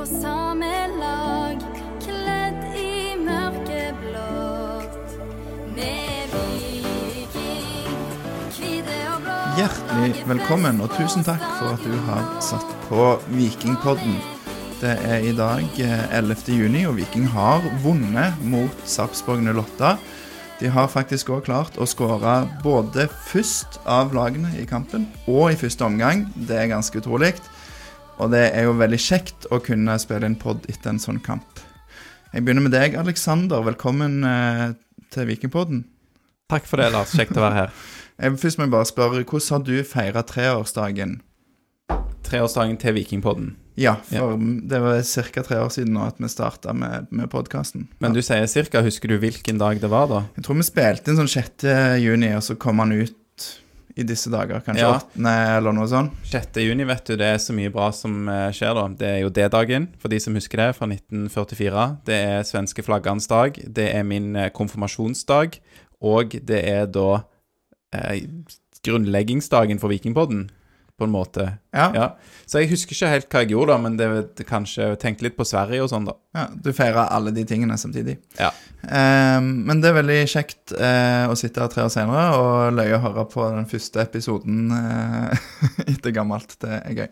på samme lag, kledd i mørkeblått. Med viking, hvite og blå. Hjertelig velkommen, og tusen takk for at du har satt på Vikingpodden. Det er i dag eh, 11. juni, og Viking har vunnet mot Sarpsborg 08. De har faktisk òg klart å skåre både først av lagene i kampen og i første omgang. Det er ganske utrolig. Og det er jo veldig kjekt å kunne spille en pod etter en sånn kamp. Jeg begynner med deg, Aleksander. Velkommen eh, til Vikingpodden. Takk for det, Lars. Kjekt å være her. Jeg, først må jeg bare spørre, hvordan har du feira treårsdagen? Treårsdagen til Vikingpodden. Ja, for det var ca. tre år siden nå at vi starta med, med podkasten. Men du sier cirka, husker du hvilken dag det var, da? Jeg tror vi spilte inn sånn 6. juni, og så kom han ut i disse dager. Kanskje Ja. 8., eller noe sånt. 6. juni, vet du, det er så mye bra som eh, skjer da. Det er jo D-dagen, for de som husker det, fra 1944. Det er svenske flaggernes dag. Det er min eh, konfirmasjonsdag. Og det er da eh, grunnleggingsdagen for Vikingpodden, på en måte. Ja, ja. Ja. Så jeg husker ikke helt hva jeg gjorde, da, men det, det kanskje tenkte litt på Sverige og sånn, da. Du feira alle de tingene samtidig. Ja. Eh, men det er veldig kjekt eh, å sitte her tre år senere og løye å høre på den første episoden eh, etter gammelt. Det er gøy.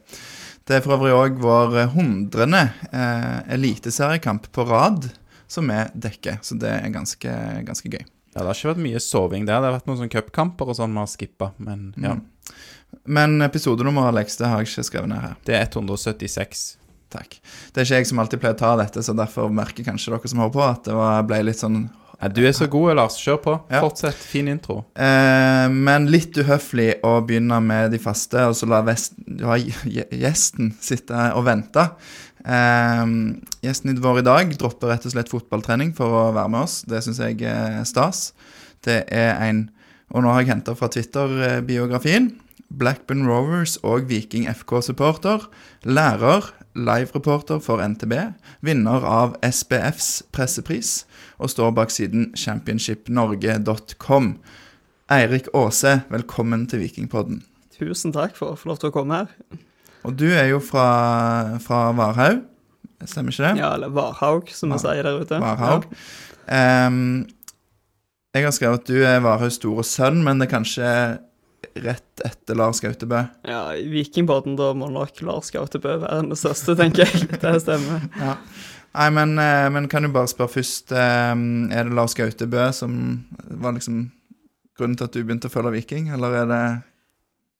Det er for øvrig òg vår hundrende eh, eliteseriekamp på rad som vi dekker, så det er ganske, ganske gøy. Ja, det har ikke vært mye soving der. Det har vært noen sånne cupkamper og sånn vi har skippa, men ja. Mm. Men episodenummer, Alex, det har jeg ikke skrevet ned her. Det er 176. Takk. Det er ikke jeg som alltid pleier å ta dette, så derfor merker kanskje dere som hører på, at det var, ble litt sånn Ja, du er så god, Lars. Kjør på. Ja. Fortsett. Fin intro. eh, Men litt uhøflig å begynne med de faste, og så la vest, ja, gjesten sitte og vente. Eh, gjesten vår i dag dropper rett og slett fotballtrening for å være med oss. Det syns jeg er stas. Det er en Og nå har jeg henta fra Twitter-biografien. Blackburn Rovers og Viking FK-supporter. Lærer, live-reporter for NTB. Vinner av SBFs pressepris. Og står bak siden championshipnorge.com. Eirik Aase, velkommen til Vikingpodden. Tusen takk for å få lov til å komme her. Og du er jo fra, fra Varhaug, stemmer ikke det? Ja, eller Varhaug, som vi sier der ute. Varhaug. Ehm, jeg har skrevet at du er Varhaugs store sønn, men det er kanskje rett etter Lars Gautebø. Ja, I Vikingbåten da må nok Lars Gautebø være den største, tenker jeg. Det stemmer. Ja. Nei, men, eh, men kan du bare spørre først ehm, Er det Lars Gautebø som var liksom grunnen til at du begynte å følge Viking, eller er det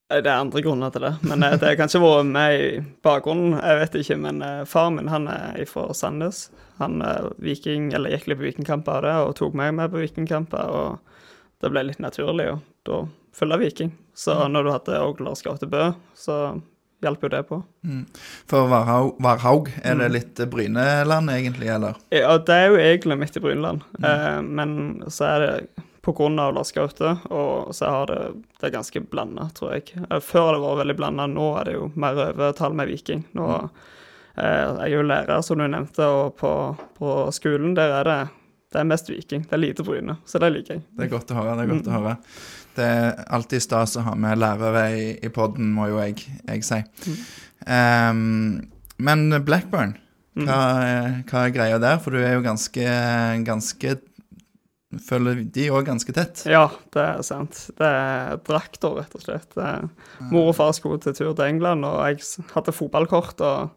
Eh, Det er andre grunner til det, men eh, det har kanskje vært med i bakgrunnen. Jeg vet ikke, men far min han er fra Sandnes. Han viking, eller gikk litt på vikingkamper og tok meg med på vikingkamper. Og det ble litt naturlig å da følge Viking. Så når du hadde òg Lars Gautebø, så hjalp jo det på. For Varhaug, Varhaug er det litt eh, Bryneland, egentlig, eller? Ja, det er jo egentlig midt i Brynland, eh, men så er det av Lars Gaute, og så har det det er ganske blanda, tror jeg. Eh, Før har det vært veldig blanda, nå er det jo mer overtall med Viking. Nå eh, jeg er jo lærer, som du nevnte, og på, på skolen der er det det er mest Viking. Det er lite Bryne, så det liker jeg. Det er godt å høre. Det er godt å høre. Det er alltid stas å ha med lærere i, i podden, må jo jeg, jeg si. Ehm, men Blackburn, hva, er- hva er greia der? For du er jo ganske, ganske Følger de òg ganske tett? Ja, det er sant. Det er drakter, rett og slett. Er, mor og far skulle til tur til England, og jeg hadde fotballkort, og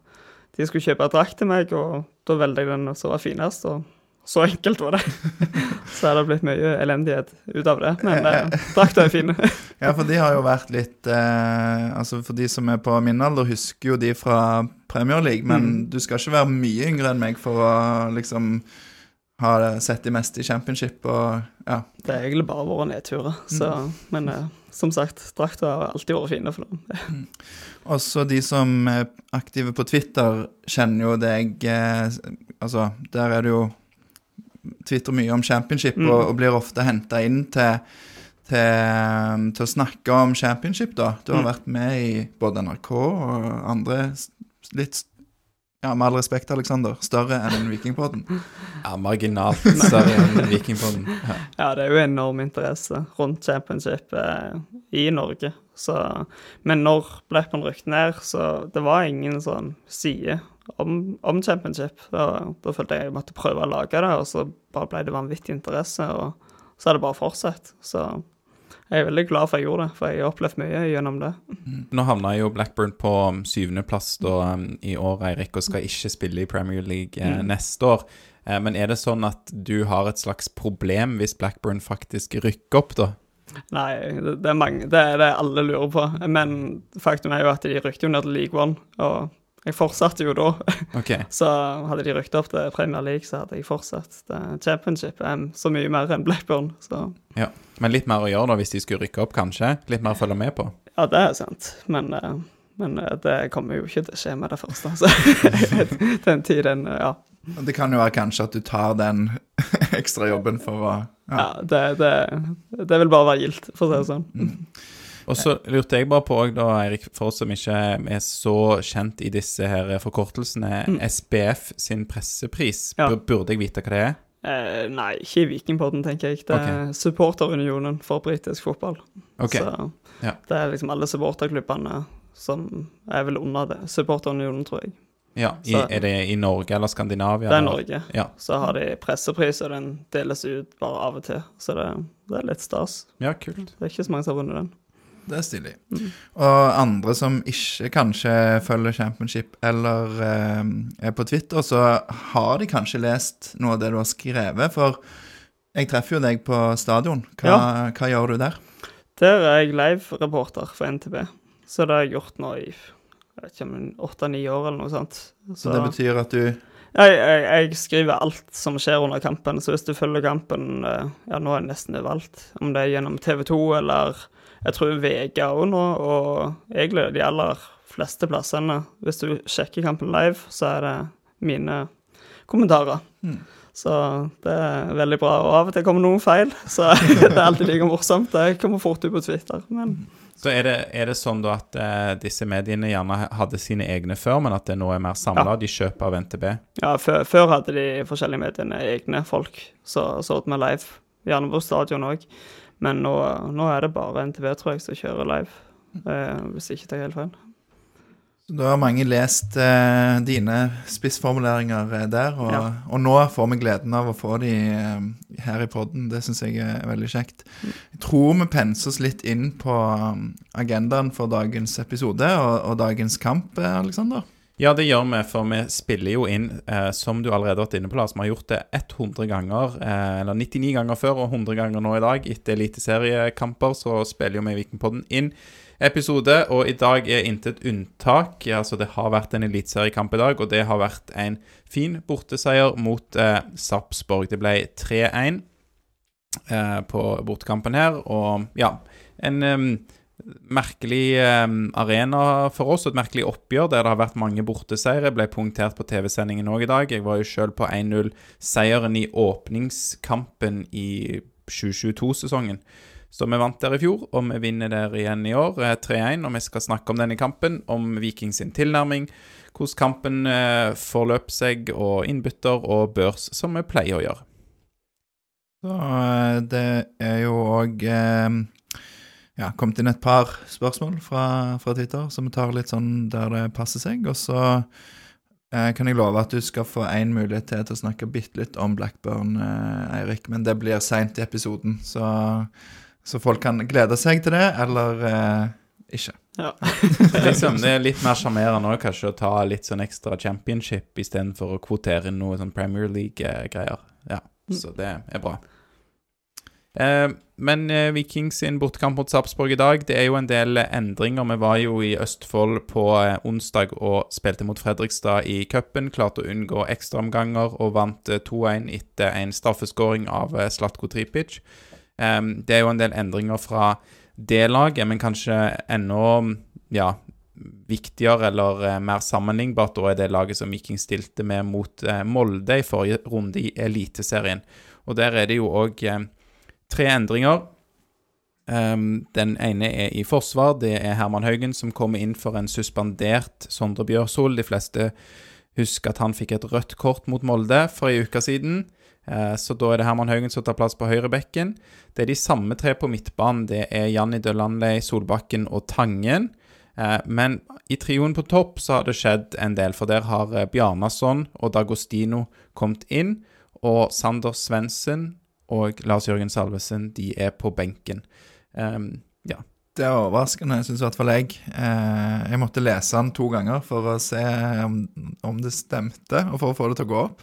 de skulle kjøpe drakt til meg, og da valgte jeg den som var finest, og så enkelt var det. så er det blitt mye elendighet ut av det, men eh, drakter er fine. Ja, for de har jo vært litt eh, Altså For de som er på min alder, husker jo de fra Premier League, men du skal ikke være mye yngre enn meg for å liksom ha sett de meste i championship og ja. Det er egentlig bare våre nedturer, så, men eh, som sagt, drakta har alltid vært fine for dem. Også de som er aktive på Twitter, kjenner jo deg eh, Altså, der er det jo Twitter mye om championship, Mm. og, og blir ofte henta inn til, til, til å snakke om championship, da. Du har Mm. vært med i både NRK og andre litt Ja, med all respekt, Aleksander, større enn Vikingpodden. Ja, marginalt større enn Vikingpodden. Ja. Ja, det er jo enorm interesse rundt championship eh, i Norge. Så, men når Blackburn rykket ned, så det var ingen sånn side om, om championship. Da, da følte jeg jeg måtte prøve å lage det, og så bare ble det vanvittig interesse, og så har det bare fortsatt. Så jeg er veldig glad for jeg gjorde det, for jeg har opplevd mye gjennom det. Nå havna jo Blackburn på um, syvendeplass um, i år, Eirik, og skal ikke spille i Premier League eh, Mm. neste år. Eh, men er det sånn at du har et slags problem hvis Blackburn faktisk rykker opp, da? Nei, det, det er mange, det er det alle lurer på. Men faktum er jo at de rykket jo ned til League One, og jeg fortsatte jo da. Okay. Så hadde de rykket opp til Premier League, så hadde jeg fortsatt. Det Championship er så mye mer enn Blackburn, så Ja. Men litt mer å gjøre da hvis de skulle rykke opp, kanskje? Litt mer å følge med på? ja, det er sant. Men, eh, men eh, det kommer jo ikke til å skje med det første. Så den tiden, eh, ja. Det kan jo være kanskje at du tar den ekstra jobben for å ja ja. det, det, det vil bare være gildt, for å si det sånn. Og så lurte jeg bare på da, Eirik, for oss som ikke er så kjent i disse her forkortelsene, Mm. SBF sin pressepris, Ja. burde jeg vite hva det er? Eh, nei, ikke i Vikingpodden, tenker jeg. Det er supporterunionen for britisk fotball. Okay. Så Ja. det er liksom alle supporterklubbene som er vel under det. Supporterunionen, tror jeg. ja, i, så- Er det i Norge eller Skandinavia? Det er? Norge. Ja. Så har de pressepris, og den deles ut bare av og til. Så det, det er litt stas. ja, kult. Det er ikke så mange som har vunnet den. Det er stilig. Mm. Og andre som ikke kanskje følger championship eller eh, er på Twitter, så har de kanskje lest noe av det du har skrevet. For jeg treffer jo deg på stadion. Hva, hva gjør du der? Der er jeg live-reporter for NTB. Så det har jeg gjort nå i jeg åtte-ni år eller noe sånt. Så det betyr at du Jeg, jeg, jeg skriver alt som skjer under kampen, så hvis du følger kampen eh, Ja, nå er det nesten overalt. Om det er gjennom TV 2 eller jeg tror VG òg nå, og egentlig de aller fleste plassene. Hvis du sjekker kampen live, så er det mine kommentarer. Mm. Så det er veldig bra. Og av og til kommer noen feil, så det er alltid like morsomt. Det kommer fort ut på Twitter. Men Så er det, er det sånn da at eh, disse mediene gjerne hadde sine egne før, men at det nå er mer samla, Ja. de kjøper av NTB? ja, før, før hadde de forskjellige mediene egne folk Så så med live, gjerne på stadion òg. Men nå, nå er det bare NTV, tror jeg, som kjører live. Eh, hvis ikke tar helt feil. Da har mange lest eh, dine spissformuleringer eh, der, og, Ja. og nå får vi gleden av å få de eh, her i podden. Det syns jeg er veldig kjekt. Jeg tror vi penser oss litt inn på um, agendaen for dagens episode og, og dagens kamp, eh, Aleksander. Ja, det gjør vi, for vi spiller jo inn, eh, som du allerede har vært inne på, Lars. Vi har gjort det 100 ganger, eh, eller 99 ganger før og 100 ganger nå i dag. Etter eliteseriekamper så spiller jo vi Vikingpodden inn episode, og i dag er intet unntak. Altså, det har vært en eliteseriekamp i dag, og det har vært en fin borteseier mot eh, Sarpsborg. Det ble 3-1 eh, på bortekampen her, og ja, en merkelig em, arena for oss, og et merkelig oppgjør der det har vært mange borteseire. Ble punktert på TV-sendingen òg i dag. Jeg var jo sjøl på 1-0-seieren i åpningskampen i 2022-sesongen. Så vi vant der i fjor, og vi vinner der igjen i år, eh, 3-1. Og vi skal snakke om denne kampen, om Viking sin tilnærming, hvordan kampen eh, forløp seg, og innbytter og børs, som vi pleier å gjøre. Så eh, det er jo òg eh, ja, kommet inn et par spørsmål fra, fra Twitter, som vi tar litt sånn der det passer seg. Og så eh, kan jeg love at du skal få én mulighet til til å snakke bitte litt om Blackburn, eh, Eirik. Men det blir seint i episoden, så, så folk kan glede seg til det, eller eh, ikke. Ja. liksom, det er litt mer sjarmerende òg, kanskje, å ta litt sånn ekstra championship istedenfor å kvotere inn noe sånn Premier League-greier. Ja, så det er bra. Eh, men eh, Viking sin bortekamp mot Sarpsborg i dag, det er jo en del endringer. Vi var jo i Østfold på eh, onsdag og spilte mot Fredrikstad i cupen. Klarte å unngå ekstraomganger og vant eh, 2-1 etter en straffeskåring av Slatko Tripic. Det er jo en del endringer fra det laget, men kanskje enda ja, viktigere eller mer sammenlignbart da er det laget som Viking stilte med mot Molde i forrige runde i Eliteserien. Og der er det jo òg tre endringer. Um, den ene er i forsvar. Det er Herman Haugen som kommer inn for en suspendert Sondre Bjørsol. De fleste husker at han fikk et rødt kort mot Molde for en uke siden. Uh, så da er det Herman Haugen som tar plass på høyrebekken. Det er de samme tre på midtbanen. Det er Janni Dølandlei, Solbakken og Tangen. Eh, men i trioen på topp så har det skjedd en del, for der har eh, Bjarnason og Dagostino kommet inn. Og Sander Svendsen og Lars Jørgen Salvesen, de er på benken. Um, ja. Det er overraskende, syns i hvert fall jeg. Eh, jeg måtte lese den to ganger for å se om, om, det stemte, og for å få det til å gå opp.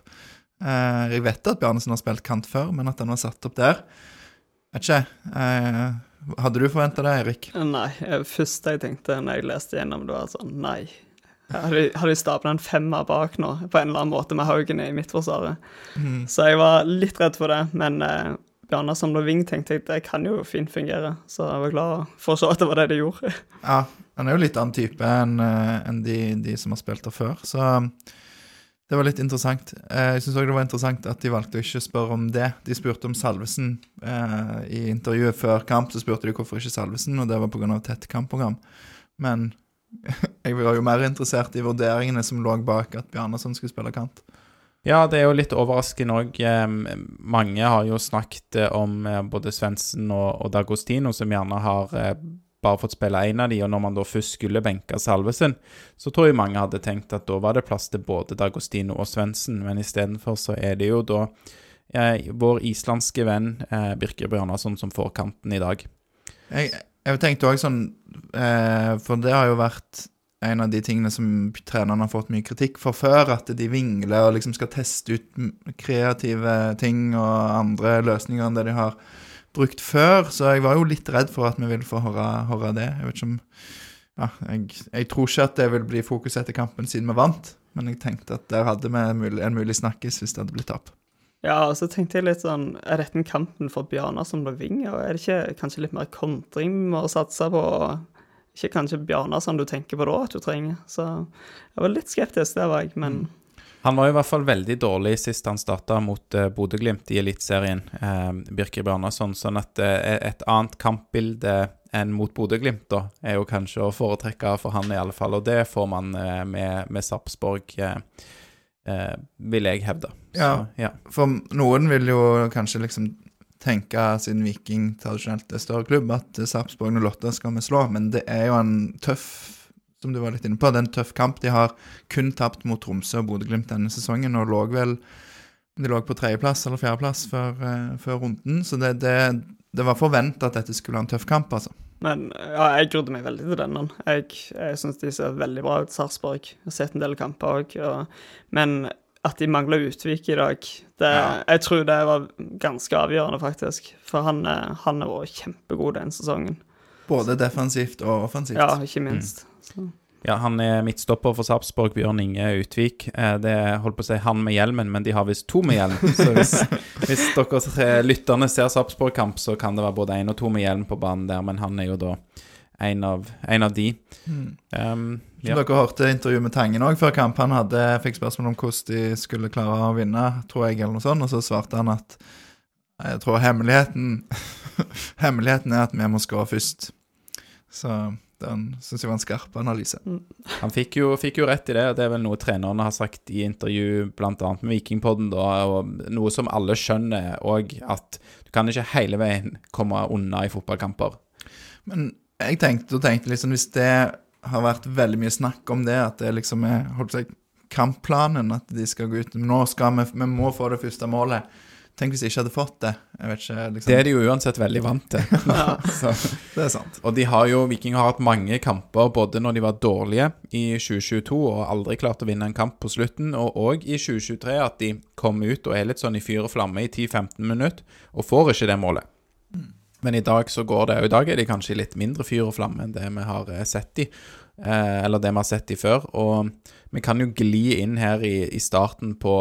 Eh, jeg vet at Bjarnesen har spilt kant før, men at den var satt opp der Vet ikke. Eh, hadde du forventa det, Erik? Nei. Det første jeg tenkte når jeg leste gjennom det, var sånn Nei. Har de, har de stabla en femmer bak nå, på en eller annen måte, med Haugen i midtforsvaret? Mm. Så jeg var litt redd for det, men eh, som og Ving tenkte jeg det kan jo fint fungere. Så jeg var glad for å se at det var det de gjorde. Ja, han er jo litt annen type enn eh, en de, de, som har spilt der før, så det var litt interessant. Eh, jeg syns òg det var interessant at de valgte å ikke spørre om det. De spurte om Salvesen eh, i intervjuet før kamp. Så spurte de hvorfor ikke Salvesen, og det var pga. tett kampprogram. Men jeg var jo mer interessert i vurderingene som lå bak at Bjarnason skulle spille kant. Ja, det er jo litt overraskende òg. Mange har jo snakket eh, om eh, både Svendsen og, og Dagostino, som gjerne har bare fått spille én av de, og når man da først skulle benke Salvesen, så tror jeg mange hadde tenkt at da var det plass til både Dagostino og Svendsen, men istedenfor så er det jo da eh, vår islandske venn eh, Birker Bjørnason som får kanten i dag. Jeg, jeg tenkte òg sånn, eh, for det har jo vært en av de tingene som trenerne har fått mye kritikk for før, at de vingler og liksom skal teste ut kreative ting og andre løsninger enn det de har brukt før, så jeg var jo litt redd for at vi ville få høre, høre det. Jeg vet ikke om ja, jeg, jeg, tror ikke at det vil bli fokus etter kampen siden vi vant, men jeg tenkte at der hadde vi en mulig, snakkes hvis det hadde blitt tap. Ja, og så tenkte jeg litt sånn Er dette en kampen for Bjarnar som ble vinger? Er det ikke kanskje litt mer kontring vi må satse på? Ikke kanskje Bjarnar som du tenker på da at du trenger? Så jeg var litt skeptisk, det var jeg, men mm. Han var i hvert fall veldig dårlig sist han starta mot uh, Bodø-Glimt i Eliteserien, eh, Birker Bjarnason. Sånn at uh, et annet kampbilde enn mot Bodø-Glimt, da, er jo kanskje å foretrekke for han i alle fall. Og det får man uh, med, med Sarpsborg, vil jeg hevde. Så, ja, ja, for noen vil jo kanskje liksom tenke, siden Viking tradisjonelt er større klubb, at Sarpsborg 08 skal vi slå, men det er jo en tøff som du var litt inne på. Det er en tøff kamp. De har kun tapt mot Tromsø og Bodø-Glimt denne sesongen, og lå vel De lå på tredjeplass eller fjerdeplass før, uh, før runden, så det, det, det var forventa at dette skulle være en tøff kamp, altså. Men ja, jeg grudde meg veldig til denne. Jeg, jeg syns de ser veldig bra ut, Sarpsborg. Har sett en del kamper òg. Men at de mangler Utvik i dag, det, ja. jeg tror det var ganske avgjørende, faktisk. For han, han har vært kjempegod den sesongen. Både defensivt og offensivt. Ja, ikke minst. Mm. Ja, han er midtstopper for Sarpsborg, Bjørn Inge Utvik. Eh, det holdt på å si han med hjelmen, men de har visst to med hjelm. Så hvis, hvis dere lytterne ser Sarpsborg-kamp, så kan det være både én og to med hjelm på banen der, men han er jo da en av, en av de. Mm. Um, ja. Dere hørte intervjuet med Tangen òg før kamp. Han hadde, fikk spørsmål om hvordan de skulle klare å vinne, tror jeg, eller noe sånt, og så svarte han at jeg tror hemmeligheten Hemmeligheten er at vi må skåre først. Så den syns jeg var en skarp analyse. Mm. Han fikk jo, fikk jo, rett i det, og det er vel noe trenerne har sagt i intervju bl.a. med Vikingpodden, da, og noe som alle skjønner òg, at du kan ikke hele veien komme unna i fotballkamper. Men jeg tenkte og tenkte liksom, hvis det har vært veldig mye snakk om det, at det liksom er holdt seg, kampplanen, at de skal gå ut Nå skal vi, vi må få det første målet Tenk hvis de ikke hadde fått det. Ikke, liksom. Det er de jo uansett veldig vant til. ja, det er sant. Og de har jo, Viking har hatt mange kamper både når de var dårlige i 2022 og aldri klart å vinne en kamp på slutten, og òg i 2023 at de kommer ut og er litt sånn i fyr og flamme i 10-15 minutter og får ikke det målet. Mm. Men i dag så går det, og i dag er de kanskje litt mindre fyr og flamme enn det vi har eh, sett de, eh, eller det vi har sett de før. Og vi kan jo gli inn her i, i starten på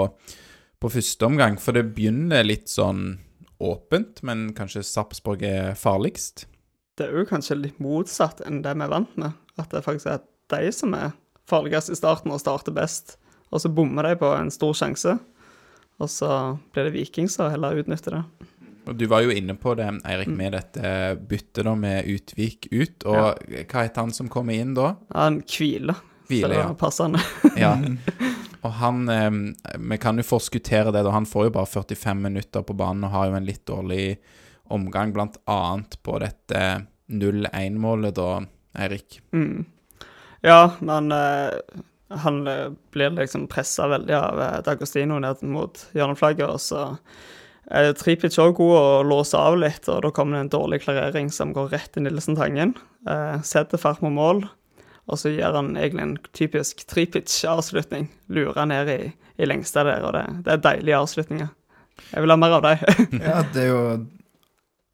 på første omgang, for det begynner litt sånn åpent, men kanskje Sarpsborg er farligst? det er jo kanskje litt motsatt enn det vi er vant med. At det faktisk er de som er farligst i starten og starter best. Og så bommer de på en stor sjanse. Og så blir det Viking som heller utnytter det. Og Du var jo inne på det, Eirik, med dette byttet da med Utvik ut. Og hva heter han som kommer inn da? Han hviler. Hvile, ja. passende. ja. Og han eh, Vi kan jo forskuttere det, da. Han får jo bare 45 minutter på banen og har jo en litt dårlig omgang, blant annet på dette 0-1-målet, da, Eirik. Mm. Ja, men eh, han eh, blir liksom pressa veldig av D'Agostino ned mot hjørneflagget, og så Tripic òg god å låse av litt, og da kommer det en dårlig klarering som går rett i Nilsen Tangen. Eh, setter fart mot mål, og så gjør han egentlig en typisk trepitch-avslutning. Lurer ned i, i lengste der, og det, det er deilige avslutninger. Jeg vil ha mer av dem. Ja, det er jo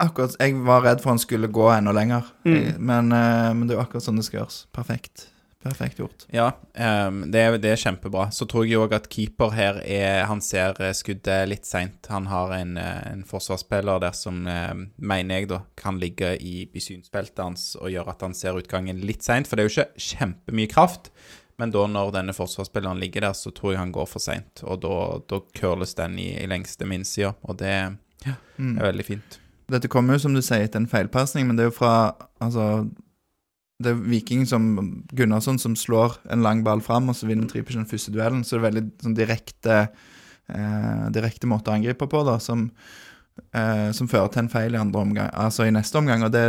akkurat Jeg var redd for han skulle gå enda lenger, Mm. Men, eh, men det er jo akkurat sånn det skal gjøres. Perfekt. Perfekt gjort. Ja, um, det, er, det er kjempebra. Så tror jeg òg at keeper her er Han ser eh, skuddet litt seint. Han har en, eh, en forsvarsspiller der som, eh, mener jeg, da, kan ligge i, i synsfeltet hans og gjøre at han ser utgangen litt seint. For det er jo ikke kjempemye kraft. Men da når denne forsvarsspilleren ligger der, så tror jeg han går for seint. Og da, da curles den i, i lengste minnsida, og det Mm. er veldig fint. Dette kommer jo, som du sier, etter en feilpasning, men det er jo fra Altså det er Viking som Gunnarsson som slår en lang ball fram, og så vinner Tripic den første duellen. Så det er veldig sånn direkte eh, direkte måte å angripe på, da, som, eh, som fører til en feil i andre omgang, altså i neste omgang. Og det,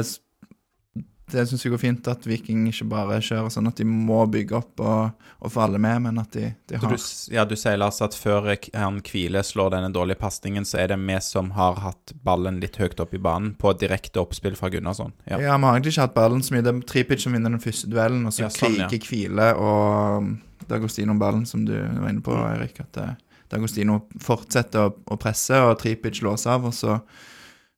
det syns jeg går fint, at Viking ikke bare kjører sånn at de må bygge opp og, og få alle med, men at de, de har du, ja, du sier, Lars, at før han Kvile slår denne dårlige pasningen, så er det vi som har hatt ballen litt høyt opp i banen på direkte oppspill fra Gunnarsson. Ja. Ja, vi har egentlig ikke hatt ballen så mye. Det er Tripic som vinner den første duellen, og så Ja, sånn, ja. Kvile og um, D'Agostino ballen, som du var inne på, Erik. At eh, D'Agostino fortsetter å, å presse, og Tripic låser av, og så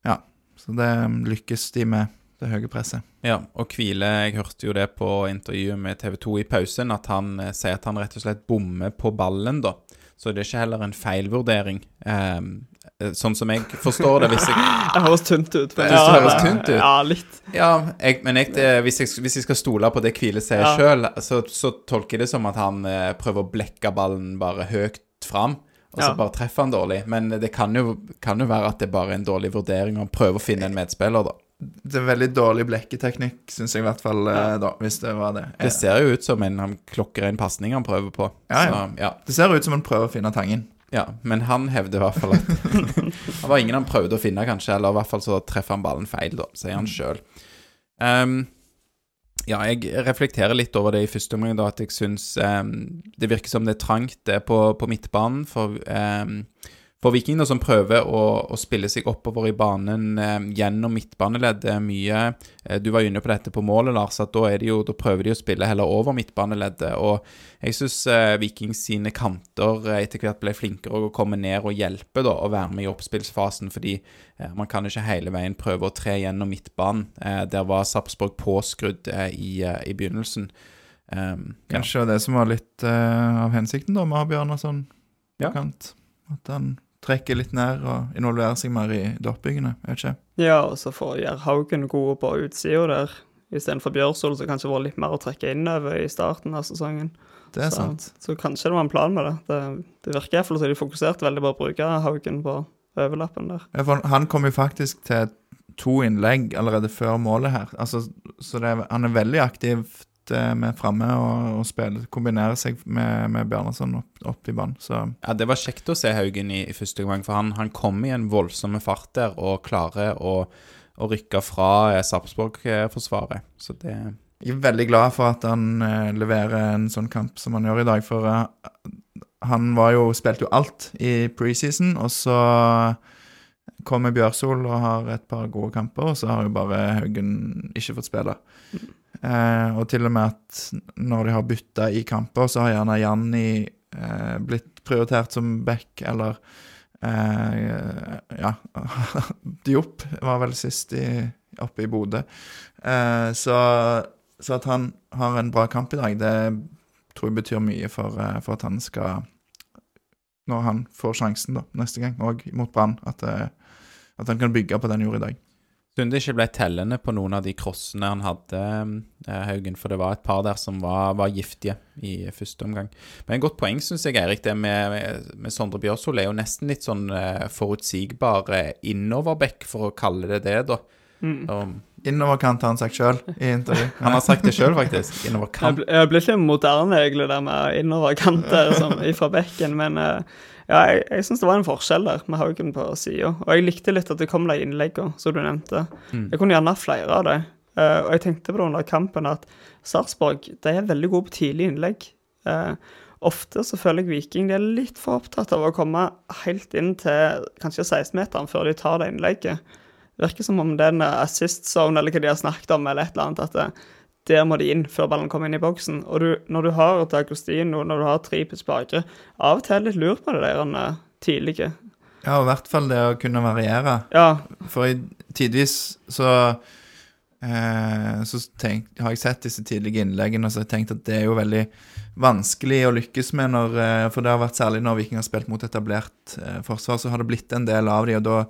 Ja. Så det um, lykkes de med, det høye presset. Ja, og Kvile, jeg hørte jo det på intervjuet med TV 2 i pausen, at han eh, sier at han rett og slett bommer på ballen, da. Så det er ikke heller en feilvurdering. Eh, eh, sånn som jeg forstår det, hvis jeg Det høres tynt ut. Det høres tynt ut. Ja, litt. Ja, jeg, men jeg, det, hvis, jeg, hvis jeg skal stole på det Kvile sier Ja. sjøl, så, så tolker jeg det som at han eh, prøver å blekke ballen bare høyt fram. Og så Ja. bare treffer han dårlig. Men det kan jo, kan jo være at det bare er en dårlig vurdering, og han prøver å finne en medspiller, da. Det er veldig dårlig blekketeknikk, syns jeg i hvert fall, ja. da, hvis det var det. Det ser jo ut som en han klokker en pasning han prøver på. Ja, ja. Så, ja. Det ser ut som han prøver å finne tangen. Ja, men han hevder i hvert fall at Det var ingen han prøvde å finne, kanskje, eller i hvert fall så treffer han ballen feil, da, sier han sjøl. ja, jeg reflekterer litt over det i første omgang, da, at jeg syns um, det virker som det er trangt det på, på midtbanen for, um, for Vikingene, som prøver å, å spille seg oppover i banen eh, gjennom midtbaneleddet mye. Eh, Du var inne på dette på målet, Lars, at da, jo, da prøver de å spille heller over midtbaneleddet. Og jeg syns eh, Vikings sine kanter eh, etter hvert ble flinkere å komme ned og hjelpe da, og være med i oppspillsfasen, fordi eh, man kan ikke hele veien prøve å tre gjennom midtbanen. Eh, der var Sarpsborg påskrudd i, i begynnelsen. Um, ja. Kanskje det som var litt av hensikten da med å ha Bjørnarsson på Ja. kant. At han trekker litt ned og involvere seg mer i. Jeg vet ikke. Ja, og så får gjøre Haugen gode på utsida der, istedenfor Bjørsol, som kanskje var litt mer å trekke innover i starten av sesongen. Det er så, sant. Så kanskje det var en plan med det. Det, det virker iallfall som de fokuserte veldig på å bruke Haugen på overlappen der. Ja, for han kom jo faktisk til to innlegg allerede før målet her. Altså, så er- han er veldig eh, med framme og, og spiller, kombinerer seg med, med Bjarnason opp, opp i banen. Så Ja, Det var kjekt å se Haugen i, i første gang, for han, han kom i en voldsom fart der og klarer å, å rykke fra eh, Sarpsborg-forsvaret. Så det jeg er veldig glad for at han eh, leverer en sånn kamp som han gjør i dag, for eh, han var jo, spilte jo alt i preseason, og så kommer Bjørsol og har et par gode kamper, og så har jo bare Haugen ikke fått spille. Eh, og til og med at når de har bytta i kamper, så har gjerne Janni eh, blitt prioritert som back, eller eh, Ja, Diop var vel sist i, oppe i Bodø. Eh, så, så at han har en bra kamp i dag, det tror jeg betyr mye for, for at han skal Når han får sjansen da, neste gang, og mot Brann, at, at han kan bygge på den gjorde i dag. Synd ikke ble tellende på noen av de crossene han hadde, eh, Haugen, for det var et par der som var, var giftige i første omgang. Men et godt poeng, syns jeg, Eirik, det med, med, Sondre Bjørsol er jo nesten litt sånn eh, forutsigbar innoverback, for å kalle det det, da. Og, Innoverkant har han sagt sjøl i intervju. han har sagt det sjøl, faktisk. Innoverkant. jeg blir ikke moderne, egentlig, der med innoverkanter som ifra bekken, men eh, ja, jeg, jeg syns det var en forskjell der, med Haugen på sida. Og jeg likte litt at det kom de innleggene, som du nevnte. Jeg kunne gjerne hatt flere av dem. Eh, og jeg tenkte på det under kampen at Sarpsborg er veldig gode på tidlig innlegg. Eh, ofte så føler jeg Viking de er litt for opptatt av å komme helt inn til kanskje 16-meteren før de tar det innlegget. Virker som om det er en assist zone eller hva de har snakket om, eller et eller annet, at det, der må de inn før ballen kommer inn i boksen. Og du, når du har D'Agostino, når du har Tripes bakre, av og til litt lurt på det der eh, tidlige. Ja, og i hvert fall det å kunne variere. Ja, For tidvis så eh, Så tenk, har jeg sett disse tidlige innleggene og så har jeg tenkt at det er jo veldig vanskelig å lykkes med når eh, For det har vært særlig når Viking har spilt mot etablert eh, forsvar, så har det blitt en del av de, og da,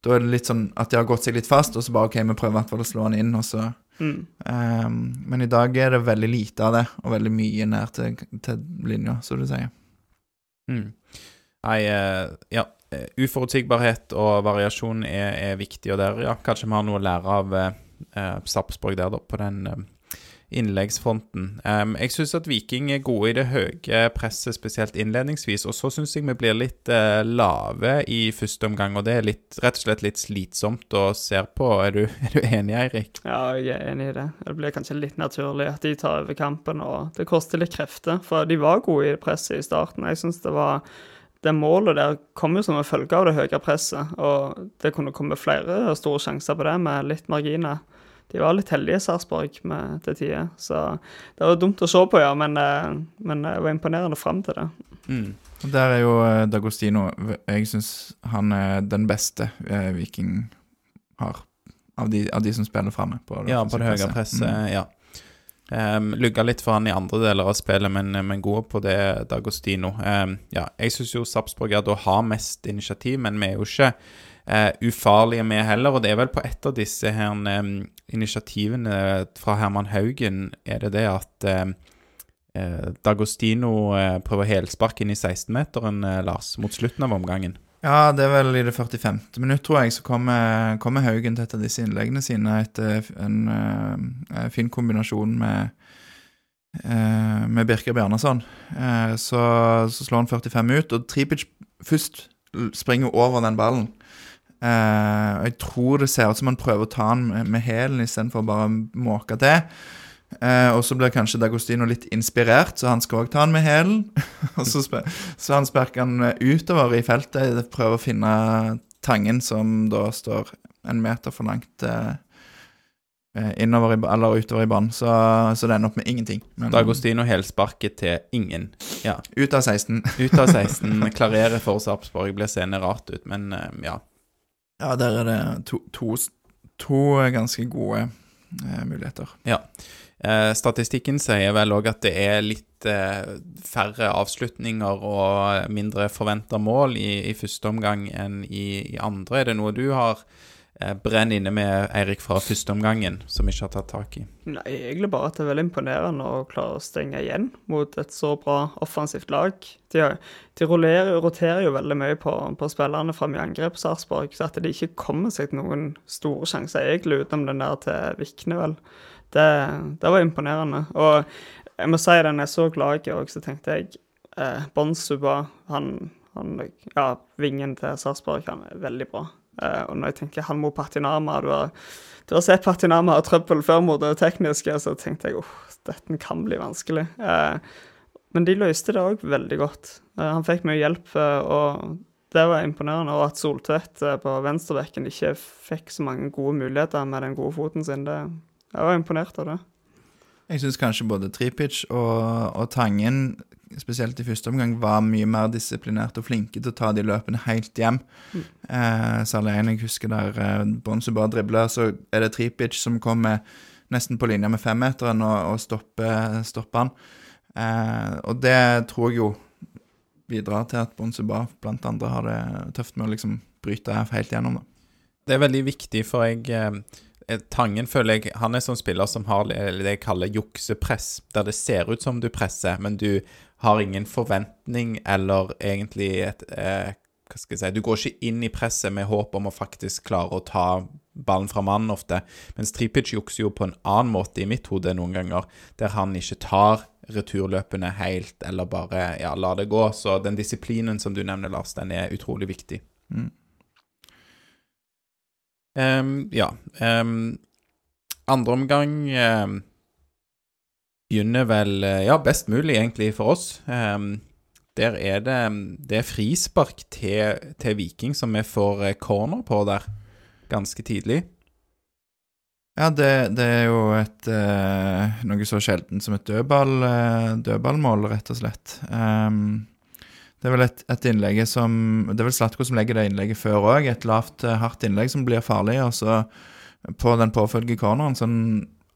da er det litt sånn at de har gått seg litt fast, og så bare OK, vi prøver i hvert fall å slå han inn, og så mm. um, Men i dag er det veldig lite av det, og veldig mye nær til, til linja, som du sier. Mm. Nei, eh, ja. eh, Uforutsigbarhet og variasjon er, er viktig, og der ja, kanskje vi har noe å lære av eh, eh, Sarpsborg der, da, på den eh, innleggsfronten. Um, jeg syns at Viking er gode i det høye presset, spesielt innledningsvis, og så syns jeg vi blir litt uh, lave i første omgang, og det er litt, rett og slett litt slitsomt å se på. Er du, er du enig, Eirik? ja, jeg er enig i det. Det blir kanskje litt naturlig at de tar over kampen, og det koster litt krefter. For de var gode i presset i starten. Jeg syns det var det målet der kom jo som en følge av det høye presset, og det kunne komme flere store sjanser på det med litt marginer. De var litt heldige, Sarpsborg, med til tider. Så det var dumt å se på, ja, men, eh, men det var imponerende fram til det. Mm. Der er jo eh, D'Agostino Jeg syns han er den beste eh, Viking har. Av de, av de som spiller framme. På Ja, på det høye presset, Mm. ja. Um, Lugga litt for han i andre deler av spillet, men, men god på det, D'Agostino. Um, ja, jeg syns jo Sarpsborg da har mest initiativ, men vi er jo ikke eh, ufarlige med heller. Og det er vel på et av disse her um, initiativene fra Herman Haugen er det det at um, eh, D'Agostino eh, prøver helspark inn i 16-meteren, eh, Lars, mot slutten av omgangen. Ja, det er vel i det 45. minutt, tror jeg, så kommer, kommer Haugen til et av disse innleggene sine etter en eh, fin kombinasjon med med Birker Bjarnason. Så, så slår han 45 ut, og Tripic først springer over den ballen. Eh, og jeg tror det ser ut som han prøver å ta den med, med hælen istedenfor bare å måke til. Uh, og så blir kanskje D'Agostino litt inspirert, så han skal òg ta den med hælen. og så, så han sparker eh, utover i feltet, prøver å finne tangen som da står en meter for langt eh, innover i, eller utover i banen. Så, så det ender opp med ingenting. Men D'Agostino helsparket til ingen. Ja. ut av 16. Ut av 16, klarerer for Sarpsborg, blir seende rart ut, men ja. Ja, der er det to, to, to ganske gode eh, muligheter. Eh, statistikken sier vel òg at det er litt eh, færre avslutninger og mindre forventa mål i, i første omgang enn i, i andre. Er det noe du har brenn inne med, Eirik, fra første omgangen, som ikke har tatt tak i? Nei, egentlig bare at det er veldig imponerende å klare å stenge igjen mot et så bra offensivt lag. De, de rolerer, roterer jo veldig mye på, på spillerne fram i angrep, Sarpsborg, så at de ikke kommer seg til noen store sjanser egentlig, utenom den der til Vikne, vel. Det, det var imponerende. Og jeg må si det, når jeg så laget òg, så tenkte jeg eh, Bonsuba, han, han Ja, vingen til Sarpsborg, han er veldig bra. Eh, og når jeg tenker han mot Patinama du har, du har sett Patinama ha trøbbel før mot det tekniske, så tenkte jeg åh, dette kan bli vanskelig. Eh, men de løste det òg veldig godt. Eh, han fikk mye hjelp, og det var imponerende. Og at Soltvedt på venstrebekken ikke fikk så mange gode muligheter med den gode foten sin, det, jeg var imponert av det. Jeg syns kanskje både Tripic og, og Tangen, spesielt i første omgang, var mye mer disiplinerte og flinke til å ta de løpene helt hjem. Eh, særlig en jeg husker der eh, Bonzo bare dribler, så er det Tripic som kommer nesten på linje med femmeteren og, og stopper, stopper han. Eh, og det tror jeg jo bidrar til at Bonsuba blant andre har det tøft med å liksom bryte helt gjennom. da. det er veldig viktig, for jeg eh, Tangen føler jeg Han er sånn spiller som har det det jeg kaller juksepress, der det ser ut som du presser, men du har ingen forventning eller egentlig et eh, Hva skal jeg si Du går ikke inn i presset med håp om å faktisk klare å ta ballen fra mannen ofte. Mens Tripic jukser jo på en annen måte i mitt hode noen ganger, der han ikke tar returløpene helt, eller bare ja, lar det gå. Så den disiplinen som du nevner, Lars, den er utrolig viktig. Ehm, ja. um, andre omgang ehm, begynner vel eh, Ja, best mulig, egentlig, for oss. Ehm, der er det Det er frispark til, til Viking som vi får eh, corner på der, ganske tidlig. Ja, det, det er jo et eh, noe så sjelden som et dødball, dødballmål, rett og slett. Um, det er vel et, et innlegg som Det er vel Slatko som legger det innlegget før òg. Et lavt, hardt innlegg som blir farlig. Og så på den påfølgende corneren, sånn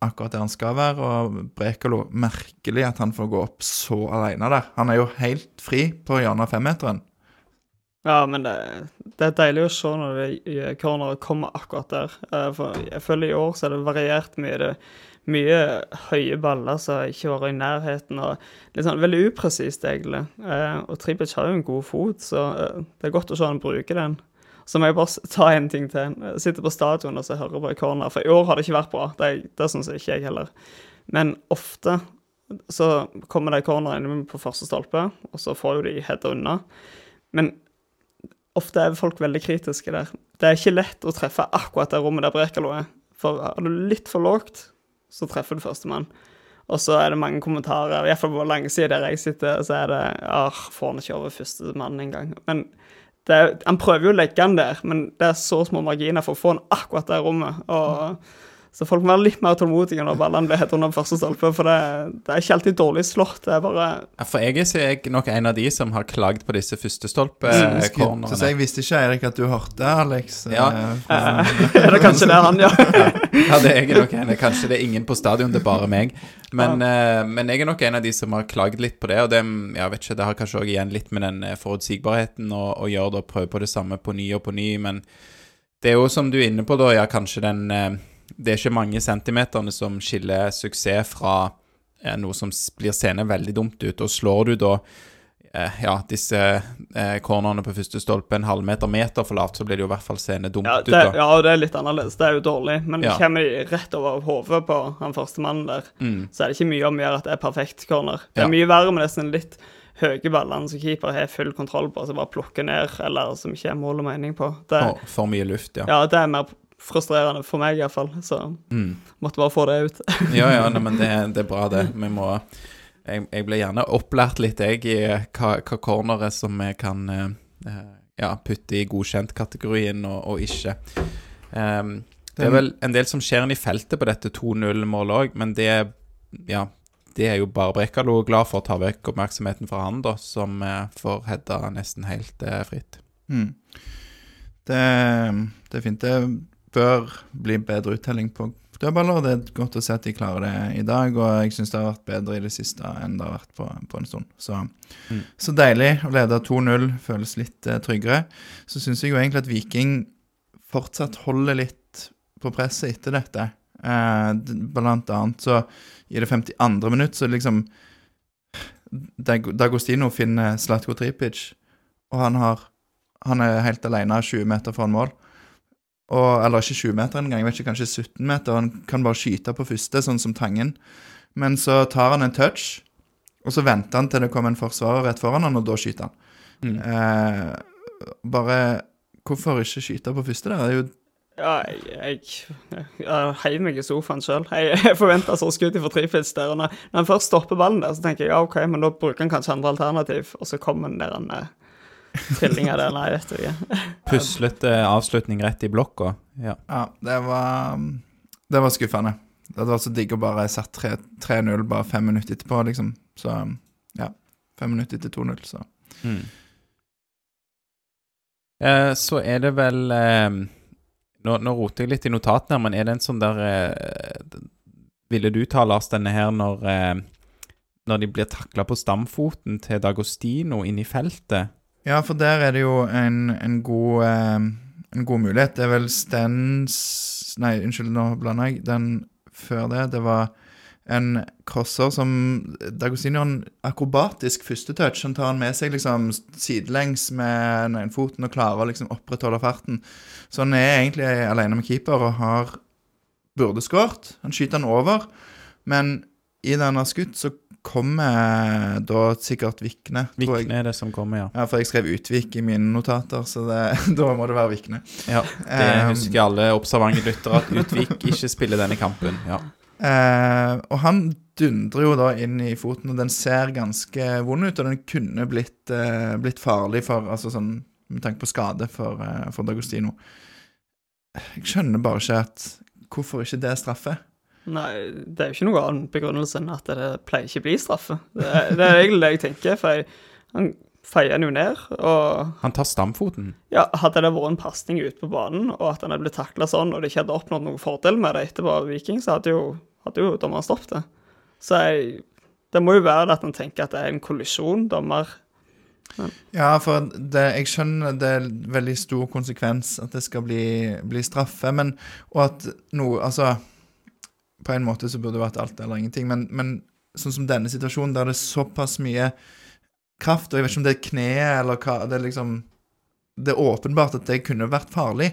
akkurat der han skal være. Og Brekalo Merkelig at han får gå opp så alene der. Han er jo helt fri på hjørnet av femmeteren. Ja, men det, det er deilig å se når det corneret kommer akkurat der. Eh, For jeg føler i år så er det variert mye. Det mye høye baller som ikke var i nærheten, og litt sånn veldig upresist, egentlig. Eh, Og Tripic har jo en god fot, så eh, det er godt å se han bruker den. Så må jeg bare ta en ting til. Jeg sitter på stadion og så hører på i corner, for i år har det ikke vært bra. Det, det syns ikke jeg heller. Men ofte så kommer de cornerne på første stolpe, og så får jo de heada unna. Men ofte er folk veldig kritiske der. Det er ikke lett å treffe akkurat det rommet der Brekalo er. For er du litt for lågt, så treffer du førstemann. Og så er det mange kommentarer, i hvert fall på langsida der jeg sitter, så er det ah, får han ikke over førstemann engang. Han prøver jo å legge den der, men det er så små marginer for å få han akkurat det rommet. Og, så folk må være litt mer tålmodige når ballene blir hett under første stolpe, for det, det er ikke alltid dårlig slått. Det er bare Ja, For jeg er jeg nok en av de som har klagd på disse Så førstestolpe-cornerne. jeg visste ikke, Eirik, at du hørte, Alex. Ja. eh, Er det kanskje det han gjør? Ja, det er jeg nok en. Kanskje det er ingen på stadion, det er bare meg. Men, eh, men jeg er nok en av de som har klagd litt på det, og det, jeg vet ikke, det har kanskje også igjen litt med den eh, forutsigbarheten å, å gjøre og prøve på det samme på ny og på ny, men det er jo som du er inne på da, ja, kanskje den eh, Det er ikke mange centimeterne som skiller suksess fra eh, noe som blir seende veldig dumt ut, og slår du da eh, ja, disse eh, cornerne på første stolpe en halvmeter meter for lavt, så blir det jo i hvert fall seende dumt Ja, ut, da. ja, og det er litt annerledes. Det er jo dårlig. Men Ja. kommer de rett over hodet på han første mannen der, så er det ikke mye om å gjøre at det er perfekt corner. Det er Ja. mye verre med nesten litt høye ballene som keeper har full kontroll på, som bare plukker ned, eller som ikke er mål og mening på. Det, For, for mye luft, ja. ja, det er mer frustrerende for meg, iallfall. Så måtte bare få det ut. Ja, ja, nei, men det, det er bra, det. Vi må Jeg, jeg blir gjerne opplært litt, jeg, i hva, hva cornere som vi kan eh, eh, ja, putte i godkjent-kategorien og, og ikke. Um, det er vel en del som skjer inn i feltet på dette 2-0-målet òg, men det Ja, det er jo bare Brekalo glad for å ta vekk oppmerksomheten fra han, da, som eh, får heada nesten helt eh, fritt. Mm. Det, det er fint. Det bør bli bedre uttelling på dødballer. Det er godt å se at de klarer det i dag, og jeg syns det har vært bedre i det siste enn det har vært på, på en stund. Så, så deilig å lede 2-0, føles litt eh, tryggere. Så syns jeg jo egentlig at Viking fortsatt holder litt på presset etter dette. Eh, blant annet så i det 52. minutt så liksom Dag- Dagostino finner Slatko Tripic, og han har han er helt alene 20 meter foran mål. Og, eller ikke 20 meter engang, jeg vet ikke, kanskje 17 meter. Han kan bare skyte på første, sånn som Tangen. Men så tar han en touch, og så venter han til det kommer en forsvarer rett foran han, og da skyter han. Eh, bare Hvorfor ikke skyte på første der? Det er jo Ja, jeg, jeg, jeg heiv meg i sofaen sjøl. Jeg, jeg forventa så skudd fra Tripic der. Og når, når han først stopper ballen der, så tenker jeg ja, OK, men da bruker han kanskje andre alternativ. Og så kommer han der han, eh, trillinga der. Nei, vet du ikke. Puslete avslutning rett i blokka. Ja. Ja, det var Det var skuffende. Det hadde vært så digg å bare satt 3 3-0 bare fem minutter etterpå, liksom. Så ja. Fem minutter etter 2-0, så Mm. Eh, så er det vel eh, nå, nå roter jeg litt i notatene, her, men er det en sånn der eh, Ville du ta, Lars, denne her når eh, Når de blir takla på stamfoten til Dagostino inne i feltet? Ja, for der er det jo en, en god eh, en god mulighet. Det er vel Stens Nei, unnskyld, nå blander jeg. Den før det, det var en crosser som Dagostino har en akrobatisk førstetouch. Han tar han med seg liksom sidelengs med den foten og klarer å liksom opprettholde farten. Så han er egentlig alene med keeper og har burde skåret. Han skyter han over, men i den har skutt, så kommer da sikkert Vikne. Vikne er det som kommer, ja. Ja, for jeg skrev Utvik i mine notater, så det, da må det være Vikne. ja. Det Um, husker alle observante lyttere, at Utvik ikke spiller denne kampen. Ja. Eh, og han dundrer jo da inn i foten, og den ser ganske vond ut. Og den kunne blitt, eh, blitt farlig for Altså sånn med tanke på skade for, eh, for Dagostino. Jeg skjønner bare ikke at Hvorfor ikke det er straffe? Nei, det er jo ikke noe annen begrunnelse enn at det pleier ikke å bli straffe. Det, er- det er egentlig det jeg tenker, for jeg, han feier den jo ned, og Han tar stamfoten. ja, hadde det vært en pasning ute på banen, og at han hadde blitt takla sånn, og det ikke hadde oppnådd noen fordel med det etterpå av Viking, så hadde jo, hadde jo dommeren stoppet det. Så jeg, det må jo være at han tenker at det er en kollisjon, dommer. Ja, for det, jeg skjønner det er veldig stor konsekvens at det skal bli, bli straffe, men Og at noe Altså, på en måte så burde det vært alt eller ingenting, men, men sånn som denne situasjonen, der det er såpass mye kraft, og jeg vet ikke om det er kneet eller hva Det er liksom Det er åpenbart at det kunne vært farlig.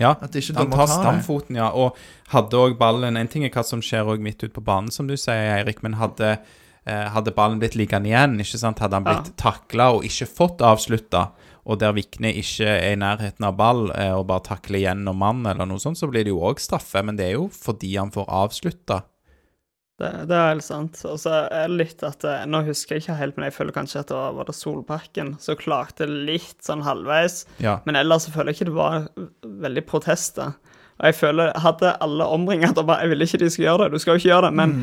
Ja, At ikke han tar det. stamfoten, ja. Og hadde òg ballen En ting er hva som skjer òg midt ute på banen, som du sier, Eirik, men hadde, eh, hadde ballen blitt liggende igjen, ikke sant? hadde han blitt takla og ikke fått avslutta, og der Vikne ikke er i nærheten av ball eh, og bare takler gjennom mann eller noe sånt, så blir det jo òg straffe, men det er jo fordi han får avslutta. Det, det er helt sant. Og så er det litt at eh, Nå husker jeg ikke helt, men jeg føler kanskje at det var, var det Solbakken som klarte litt sånn halvveis. Ja. Men ellers så føler jeg ikke det var veldig protester. Og jeg føler, Hadde alle omringet og bare Jeg ville ikke de skulle gjøre det, du skal jo ikke gjøre det. Men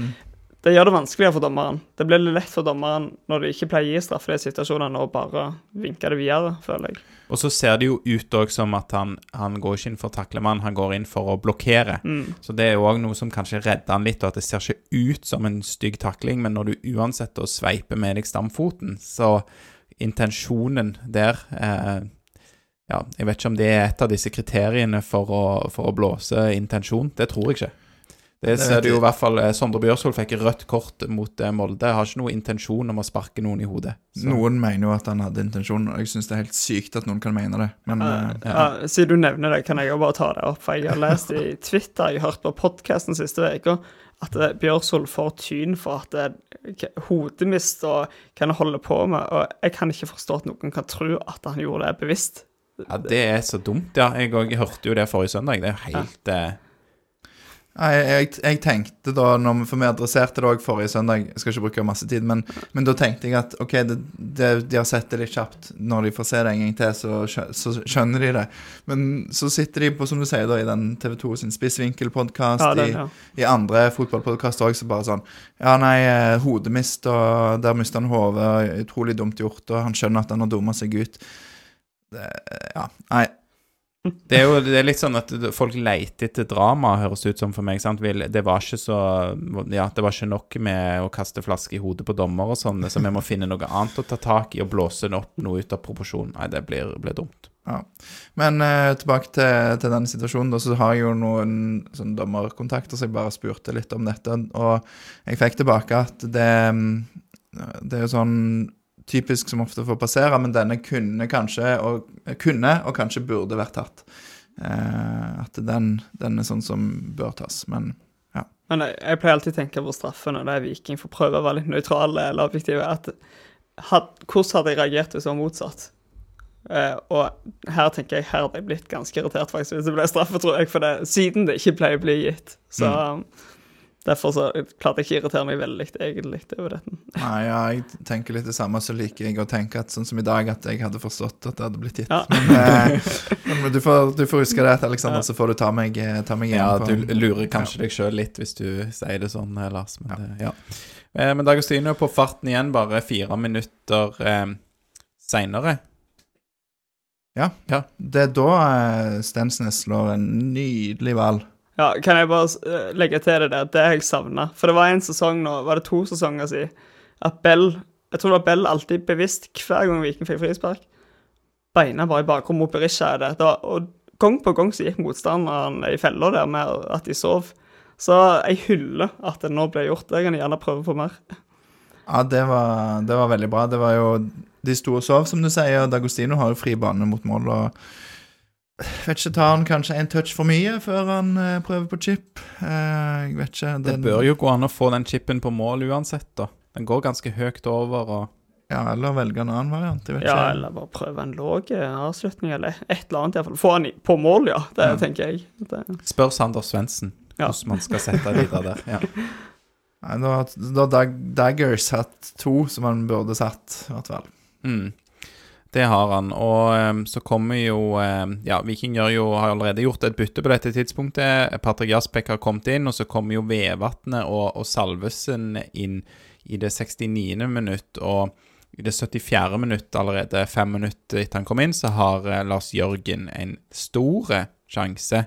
det gjør det vanskeligere for dommeren. Det blir litt lett for dommeren når de ikke pleier å gi straffe i de situasjonene, og bare vinke det videre, føler jeg. Og så ser det jo ut òg som at han, han går ikke inn for å takle mann, han går inn for å blokkere. Så det er jo òg noe som kanskje redder han litt, og at det ser ikke ut som en stygg takling, men når du uansett da sveiper med deg stamfoten, så intensjonen der eh, Ja, jeg vet ikke om det er et av disse kriteriene for å, for å blåse intensjon. Det tror jeg ikke. Det Det ser du jo i hvert fall eh, Sondre Bjørsvold fikk rødt kort mot Molde. Molde. Har ikke noen intensjon om å sparke noen i hodet. Så- Noen mener jo at han hadde intensjon, og jeg syns det er helt sykt at noen kan mene det. Men uh, Ja, Siden du nevner det, kan jeg jo bare ta det opp. For jeg har lest i Twitter, jeg har hørt på podkasten siste uka, at eh, Bjørsvold får tyn for at det er hodemist og hva han holder på med. Og jeg kan ikke forstå at noen kan tro at han gjorde det bevisst. Ja, det er så dumt, ja. Jeg jeg hørte jo det forrige søndag. Det er jo helt eh, Nei, jeg, jeg tenkte da, når vi, for vi adresserte det òg forrige søndag, jeg skal ikke bruke masse tid, men, men da tenkte jeg at ok, det, det, de har sett det litt kjapt. Når de får se det en gang til, så, så skjønner de det. Men så sitter de på, som du sier, da, i den TV2 sin spissvinkelpodkast, Ja, den, i, ja. i andre fotballpodkaster òg, så bare sånn Ja, nei, eh, hodemist, og der mista han hodet, utrolig dumt gjort, og han skjønner at han har dumma seg ut. Det, ja, nei. Det er jo det er litt sånn at folk leter etter drama, høres ut som for meg. sant? Det var ikke så Ja, det var ikke nok med å kaste flaske i hodet på dommer og sånn, så vi må finne noe annet å ta tak i og blåse opp noe ut av proporsjon. Nei, det blir, blir dumt. Ja. Men uh, tilbake til, til denne situasjonen, da, så har jeg jo noen sånn dommerkontakter, så jeg bare spurte litt om dette. Og jeg fikk tilbake at det, mm, det er jo sånn typisk som ofte får passere, men denne kunne kanskje, og, kunne, og kanskje burde vært tatt. Eh, at den, den er sånn som bør tas. Men ja. Men jeg, pleier alltid å tenke på straffen når det er Viking, for å prøve å være litt nøytrale eller had, hvordan hadde jeg reagert hvis det var motsatt? Eh, og her tenker jeg her hadde jeg blitt ganske irritert faktisk hvis det ble straffe, tror jeg, for det, siden det ikke pleier å bli gitt. Så derfor så klarte jeg ikke å irritere meg veldig egentlig over dette. Nei, ja, jeg tenker litt det samme, så liker jeg å tenke at sånn som i dag, at jeg hadde forstått at det hadde blitt gitt. Ja. Men, eh, men du, får, du får huske det, Alexander, så får du ta meg, eh, ta meg igjen. Ja, du lurer kanskje deg sjøl litt hvis du sier det sånn, eh, Lars. Men, det, ja. Eh, men Dagostino på farten igjen, bare fire minutter eh, seinere. Ja. Ja. Det er da eh, Stensnes slår en nydelig ball. Ja, kan jeg bare eh, legge til det der, det har jeg savna. For det var en sesong nå, var det to sesonger siden, at Bell Jeg tror det var Bell alltid bevisst hver gang Viking fikk frispark. Beina bare i bakrommet mot Berisha er det. det var, og gang på gang så gikk motstanderen i fella der med at de sov. Så jeg hyller at det nå ble gjort. Jeg kan gjerne prøve på mer. Ja, det var, det var veldig bra. Det var jo De sto og sov, som du sier, og Dagostino har jo fri bane mot mål. og Vet ikke, Tar han kanskje en touch for mye før han eh, prøver på chip? Eh, jeg vet ikke. Det bør jo gå an å få den chipen på mål uansett, da. Den går ganske høyt over og Ja, Eller velge en annen variant. Jeg vet Ja, ikke. eller bare prøve en låg avslutning, eller et eller annet iallfall. Få han i- på mål, ja. Det Ja. tenker jeg. Det, Spør Sander Svendsen Ja. hvordan man skal sette videre der. Ja. Nei, da har Dag, Daggers hatt to som han burde satt, i hvert fall. Mm. Det har han. Og em, så kommer jo em, Ja, Viking jo, har allerede gjort et bytte på dette tidspunktet. Patrick Jaspek har kommet inn, og så kommer jo Vevatnet og, og Salvesen inn i det 69. minutt. Og i det 74. minutt, allerede fem minutter etter han kom inn, så har eh, Lars Jørgen en stor sjanse.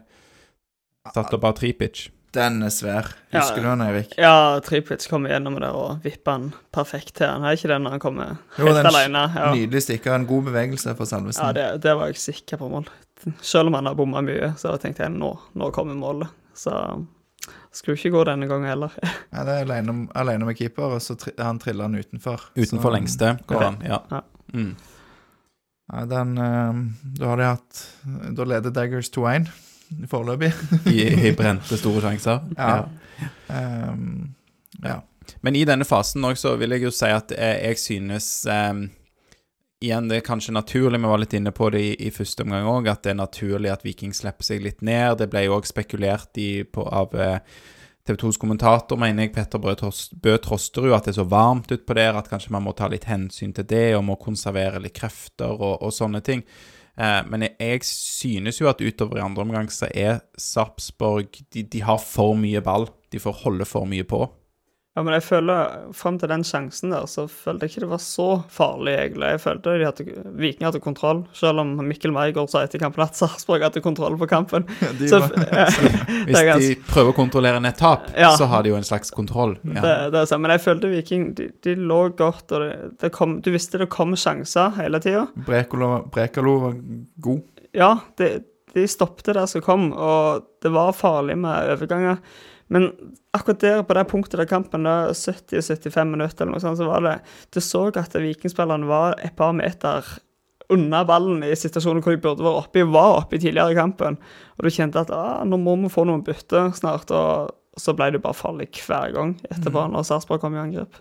Satt opp av Tripic. Den er svær. Ja. Husker du den, Eirik? ja, Tripic kommer gjennom der og vipper den perfekt til han. Er ikke den når han kommer Jo, helt den alene? Ja, Nydelig stikker. En god bevegelse for Salvesen. ja det, det var jeg sikker på mål. Selv om han har bomma mye, så tenkte jeg nå, nå kommer målet. Så skulle ikke gå denne gangen heller. Ja, det er alene, alene med keeper, og så tri han triller han utenfor. Utenfor Så- lengste går Ja. han, ja. Ja. Mm. Ja, den eh, Da har de hatt Da leder Daggers 2-1 foreløpig. I, I brente store sjanser. Ja. Ehm, ja. Men i denne fasen også, så vil jeg jo si at jeg, synes um, Igjen, det er kanskje naturlig, vi var litt inne på det i, i første omgang òg, at det er naturlig at Viking slipper seg litt ned. Det ble jo òg spekulert i på, av eh, TV 2s kommentator, mener jeg, Petter Bø Trosterud, at det er så varmt utpå der at kanskje man må ta litt hensyn til det, og må konservere litt krefter og, og sånne ting. Eh, men jeg, synes jo at utover i andre omgang så er Sarpsborg de, de har for mye ball. De får holde for mye på. Ja, men jeg føler Fram til den sjansen der, så følte jeg ikke det var så farlig, egentlig. Jeg følte de hadde, Viking hadde kontroll, selv om Mikkel Meigård sa etter kampen at Sarpsborg hadde kontroll på kampen. De Så, var, Hvis Det er de prøver å kontrollere en tap, Ja. så har de jo en slags kontroll. Det, Ja. det er sant, Men jeg følte Viking de, de lå godt, og det, det kom, du visste det kom sjanser hele tida. Brekalo, Brekalo var god. Ja, de, de stoppet der som kom, og det var farlig med overganger. Men akkurat der, på det punktet av kampen, da 70-75 minutter eller noe sånt, så var det Du så at vikingspillerne var et par meter unna ballen i situasjoner hvor de burde vært oppe, var oppe tidligere i kampen. Og du kjente at ah, nå må vi få noen bytte snart. Og så ble det bare farlig hver gang etterpå, når Sarpsborg kom i angrep.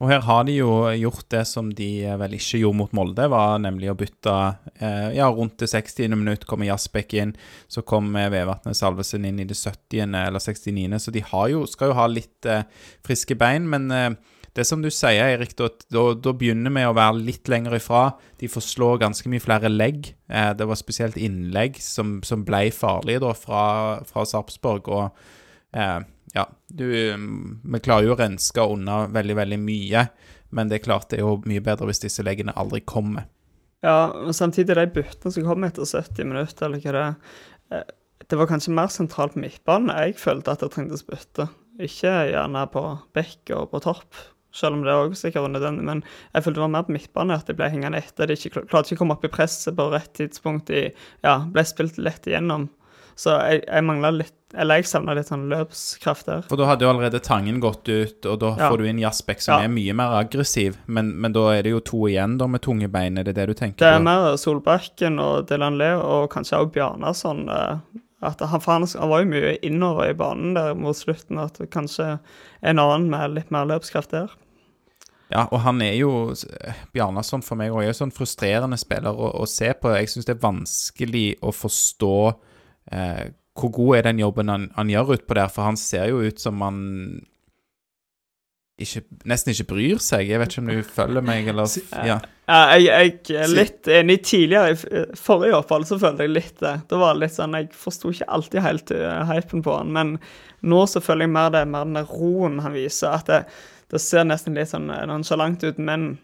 Og her har de jo gjort det som de eh, vel ikke gjorde mot Molde, var nemlig å bytte eh, Ja, rundt det 60. minutt kommer Jasbekk inn, så kommer Vevatnet Salvesen inn i det 70. eller 69., så de jo, skal jo ha litt eh, friske bein, men eh, det som du sier, Erik, da, da, da begynner vi å være litt lenger ifra. De får slå ganske mye flere legg. Eh, det var spesielt innlegg som, som ble farlige da fra, fra Sarpsborg. og eh, ja, du, mm, vi klarer jo å renske unna veldig, veldig mye, men det er klart det er jo mye bedre hvis disse leggene aldri kommer. Ja, men samtidig de byttene som kom etter 70 minutter, eller hva det er eh, Det var kanskje mer sentralt på midtbanen jeg følte at det trengtes bytte. Ikke gjerne på bekk og på topp, selv om det òg sikkert var nødvendig. Men jeg følte det var mer på midtbanen at de ble hengende etter. De ikke, klarte ikke å komme opp i presset på rett tidspunkt. De ja, ble spilt lett igjennom. Så jeg, jeg mangla litt Eller jeg savna litt sånn løpskraft der. For da hadde jo allerede Tangen gått ut, og da Ja. får du inn Jaspek som Ja. er mye mer aggressiv, men, men da er det jo to igjen da med tunge bein, er det det du tenker Det er på? mer Solbakken og Dylan Le, og kanskje også Bjarnason. sånn At han, han, han var jo mye innover i banen der mot slutten. At kanskje en annen med litt mer løpskraft der. Ja, og han er jo Bjarnason for meg òg er jo sånn frustrerende spiller å, å se på. Jeg syns det er vanskelig å forstå eh, hvor god er den jobben han, han gjør utpå der, for han ser jo ut som han ikke, nesten ikke bryr seg. Jeg vet ikke om du følger meg, eller Ja. Ja, jeg, jeg er litt enig. Tidligere, i forrige opphold, så følte jeg litt det. Det var litt sånn, Jeg forsto ikke alltid helt uh, hypen på han, men nå så føler jeg mer det mer den der roen han viser. At det, det ser nesten litt sånn nonsjalant ut, men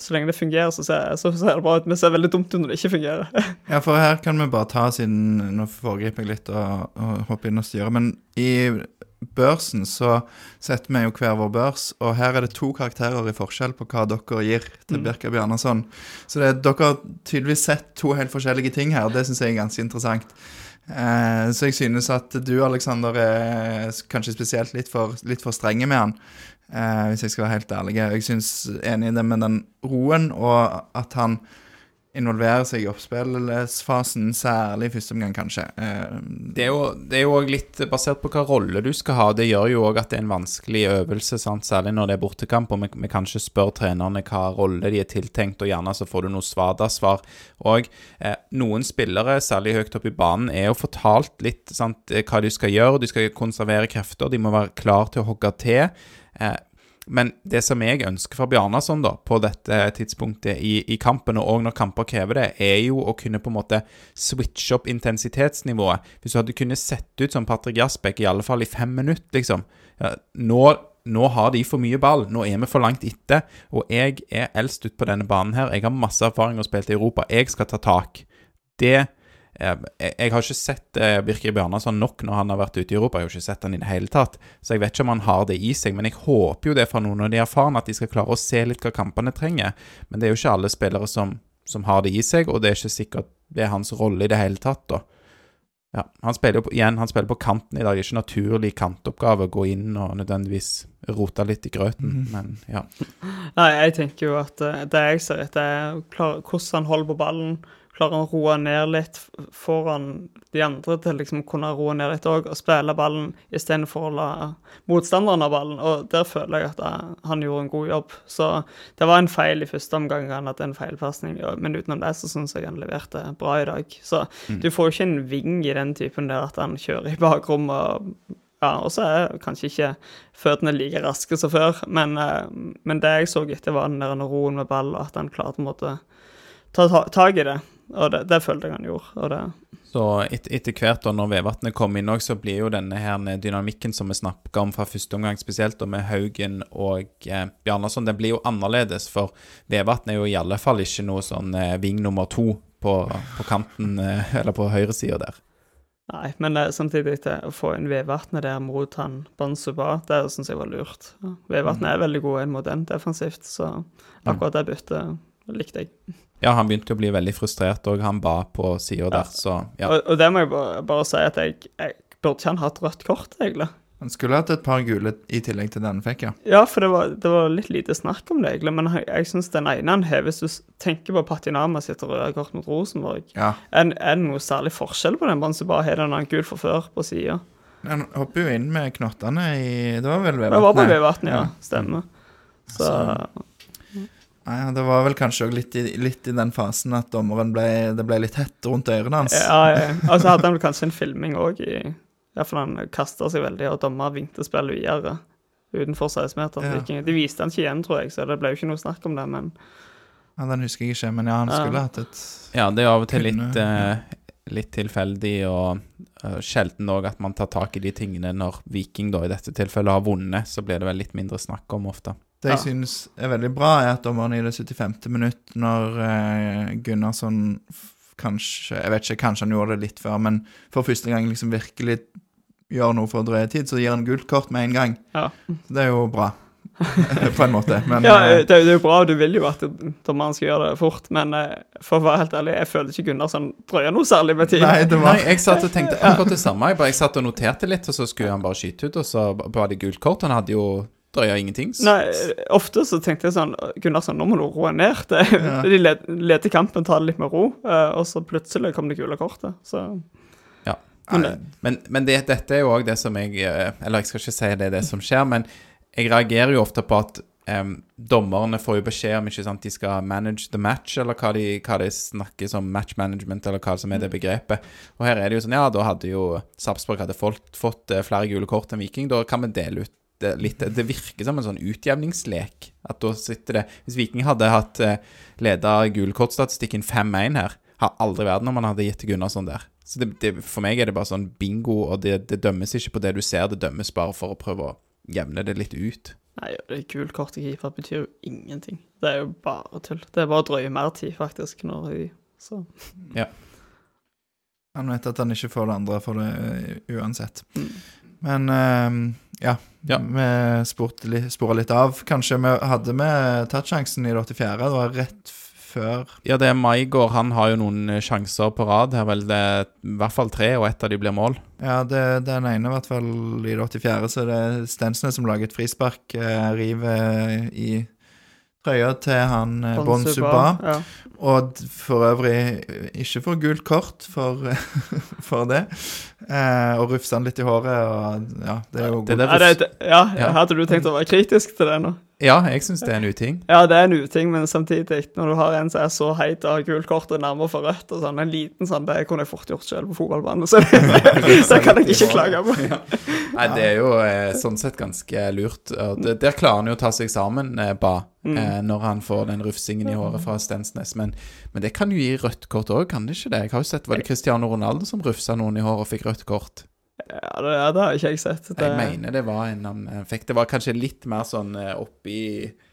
så lenge det fungerer, så ser, så ser det bra ut. Men det ser veldig dumt ut når det ikke fungerer. Ja, for her kan vi bare ta, siden Nå foregriper jeg litt og, og hoppe inn og styre. Men i børsen så setter vi jo hver vår børs, og her er det to karakterer i forskjell på hva dere gir til Mm. Birka Bjarnason. Så det, dere har tydeligvis sett to helt forskjellige ting her, og det syns jeg er ganske interessant. Eh, så jeg synes at du, Aleksander, er kanskje spesielt litt for, litt for strenge med han. Eh, hvis jeg skal være helt ærlig. Jeg synes enig i det med den roen, og at han involverer seg i oppspillsfasen, særlig i første omgang, kanskje. Eh, Det er jo også litt basert på hva rolle du skal ha. Det gjør jo òg at det er en vanskelig øvelse, sant? særlig når det er bortekamp, og vi, vi kanskje spør trenerne hva rolle de er tiltenkt, og gjerne så får du noe svada-svar. òg. eh, noen spillere, særlig høyt oppe i banen, er jo fortalt litt sant, hva de skal gjøre. De skal konservere krefter, de må være klar til å hogge til. Eh, men det som jeg ønsker for Bjarnason da, på dette tidspunktet i, i kampen, og når kamper krever det, er jo å kunne på en måte switche opp intensitetsnivået. Hvis du hadde kunnet sette ut som Patrick Jasbekk i alle fall i fem minutter, liksom. Ja, nå, nå har de for mye ball, nå er vi for langt etter, og jeg er eldst ut på denne banen her. Jeg har masse erfaring og spilt i Europa. Jeg skal ta tak. Det eh, jeg, jeg har ikke sett eh, Birker Bjarnason nok når han har vært ute i Europa. Jeg har ikke sett han i det hele tatt, så jeg vet ikke om han har det i seg. Men jeg håper jo det fra noen av de erfarne, at de skal klare å se litt hva kampene trenger. Men det er jo ikke alle spillere som, som har det i seg, og det er ikke sikkert det er hans rolle i det hele tatt, da. Ja, han spiller jo på, igjen, han spiller på kanten i dag. Det er ikke naturlig kantoppgave å gå inn og nødvendigvis rote litt i grøten, men ja. Nei, jeg tenker jo at eh, det jeg ser etter, er hvordan han holder på ballen. Klarer han å roe ned litt? foran de andre til liksom kunne roe ned litt òg, og spille ballen istedenfor å la motstanderen ha ballen? Og der føler jeg at eh, han gjorde en god jobb. Så det var en feil i første omgang, han hadde en feilpasning, men utenom det så syns jeg han leverte bra i dag. Så du får jo ikke en ving i den typen der at han kjører i bakrommet og ja, og så er kanskje ikke føttene like raske som før, men, eh, men det jeg så etter, var den der roen med ball, og at han klarte å ta- tak i det. Og det, det følte jeg han gjorde. Og Så et, etter hvert, da, når Vevatnet kom inn òg, så blir jo denne her dynamikken som vi snakka om fra første omgang, spesielt da med Haugen og eh, Bjarnason, den blir jo annerledes. For Vevatnet er jo i alle fall ikke noe sånn eh, ving nummer to på, på kanten, eh, eller på høyresida der. nei, men det, samtidig det, å få inn Vevatnet der mot han Bansuba, det syns jeg var lurt. Vevatnet mm. er veldig god en mot en defensivt, så akkurat det byttet likte jeg. Ja, han begynte å bli veldig frustrert, og han ba på sida der, så ja. Og, og det må jeg bare, bare si at jeg, jeg burde ikke han hatt rødt kort, egentlig. Han skulle hatt et par gule i tillegg til den han fikk, ja. Ja, for det var, det var litt lite snakk om det, egentlig. Men jeg, jeg syns den ene han har, hvis du tenker på Patinama sitt røde kort mot Rosenborg, ja. er, det noe særlig forskjell på den banen som bare har den han gul fra før på sida? Han hopper jo inn med knottene i Det var vel Det var på Vevatnet? Vevatn, ja. Ja. Stemmer. Så Nei, ja, det var vel kanskje òg litt, i- litt i den fasen at dommeren ble Det ble litt hett rundt ørene hans. ja, ja. Og så hadde han vel kanskje en filming òg i Iallfall han kasta seg veldig, og dommer vinkte spillet videre utenfor 16-meteren. Ja. Ja. De viste han ikke igjen, tror jeg, så det ble jo ikke noe snakk om det, men Ja, Den husker jeg ikke, men ja, han Ja. skulle hatt et Ja, det er av og til litt, eh, litt tilfeldig og uh, sjelden òg at man tar tak i de tingene når Viking, da i dette tilfellet, har vunnet. Så blir det vel litt mindre snakk om ofte. Det jeg Ja. synes er veldig bra, er at dommeren i det 75. minutt, når eh, Gunnarsson kanskje Jeg vet ikke, kanskje han gjorde det litt før, men for første gang liksom virkelig gjør noe for å drøye tid, så gir han gult kort med en gang. ja. Så det er jo bra, på en måte. Men Ja, eh, det, det er jo bra, du vil jo at dommeren skal gjøre det fort, men eh, for å være helt ærlig, jeg føler ikke Gunnarsson drøyer noe særlig med tid. Nei, det var Nei, jeg satt og tenkte akkurat det samme. Jeg, bare, jeg satt og noterte litt, og så skulle han bare skyte ut, og så var det gult kort. Han hadde jo drøya ingenting. Nei, ofte så tenkte jeg sånn Gunnarsson, nå må du roe ned. Det, Ja. De led- leder kampen, tar det litt med ro, eh, og så plutselig kom det gule kortet. Så Ja. Men, men det, dette er jo òg det som jeg eh, Eller jeg skal ikke si det er det som skjer, men jeg reagerer jo ofte på at um, dommerne får jo beskjed om ikke sant, de skal manage the match, eller hva de, hva de snakker som match management, eller hva som er det begrepet. Og her er det jo sånn, ja, da hadde jo Sarpsborg hadde fått, fått eh, flere gule kort enn Viking. Da kan vi dele ut det litt. Det virker som en sånn utjevningslek. At da sitter det Hvis Viking hadde hatt eh, leda gulkortstatistikken 5-1 her, har aldri vært når man hadde gitt til Gunnarsson der. Så det, det, for meg er det bare sånn bingo, og det, det dømmes ikke på det du ser, det dømmes bare for å prøve å jevne det litt ut. Nei, det gult kort til keeper betyr jo ingenting. Det er jo bare tull. Det er bare å drøye mer tid, faktisk, når de Så Han vet at han ikke får det andre for det uh, uansett. mm. Men eh, ja, Ja. vi spora litt av. Kanskje vi hadde vi tatt sjansen i det 84. Det var rett før Ja, det er Maigård. Han har jo noen eh, sjanser på rad her, vel. Det er i hvert fall tre, og ett av de blir mål. Ja, det, den ene i hvert fall i det 84. Så det er Stensnes som lager et frispark. Eh, river i trøya til han eh, Bon Suba. Ja. Og for øvrig ikke for gult kort for, for det. Eh, og rufse han litt i håret, og ja, det er jo Det god. det, det, ja, Ja. hadde du tenkt å være kritisk til det nå? Ja, jeg syns det er en uting. Ja, det er en uting, men samtidig, når du har en som er så heit og har gult kort og nærmer for rødt og sånn, en liten sånn, det kunne jeg fort gjort selv på fotballbanen, så det, det kan jeg ikke klage på. Nei, det er jo eh, sånn sett ganske lurt. Det, der klarer han jo å ta seg sammen, eh, Ba, Mm. eh, når han får den rufsingen i håret fra Stensnes. Men, men det kan jo gi rødt kort òg, kan det ikke det? Jeg har jo sett, Var det Cristiano Ronaldo som rufsa noen i håret og fikk rødt kort? Ja, det, ja, det har ikke jeg sett. Det, Jeg mener det var en han eh, fikk. Det var kanskje litt mer sånn eh, oppi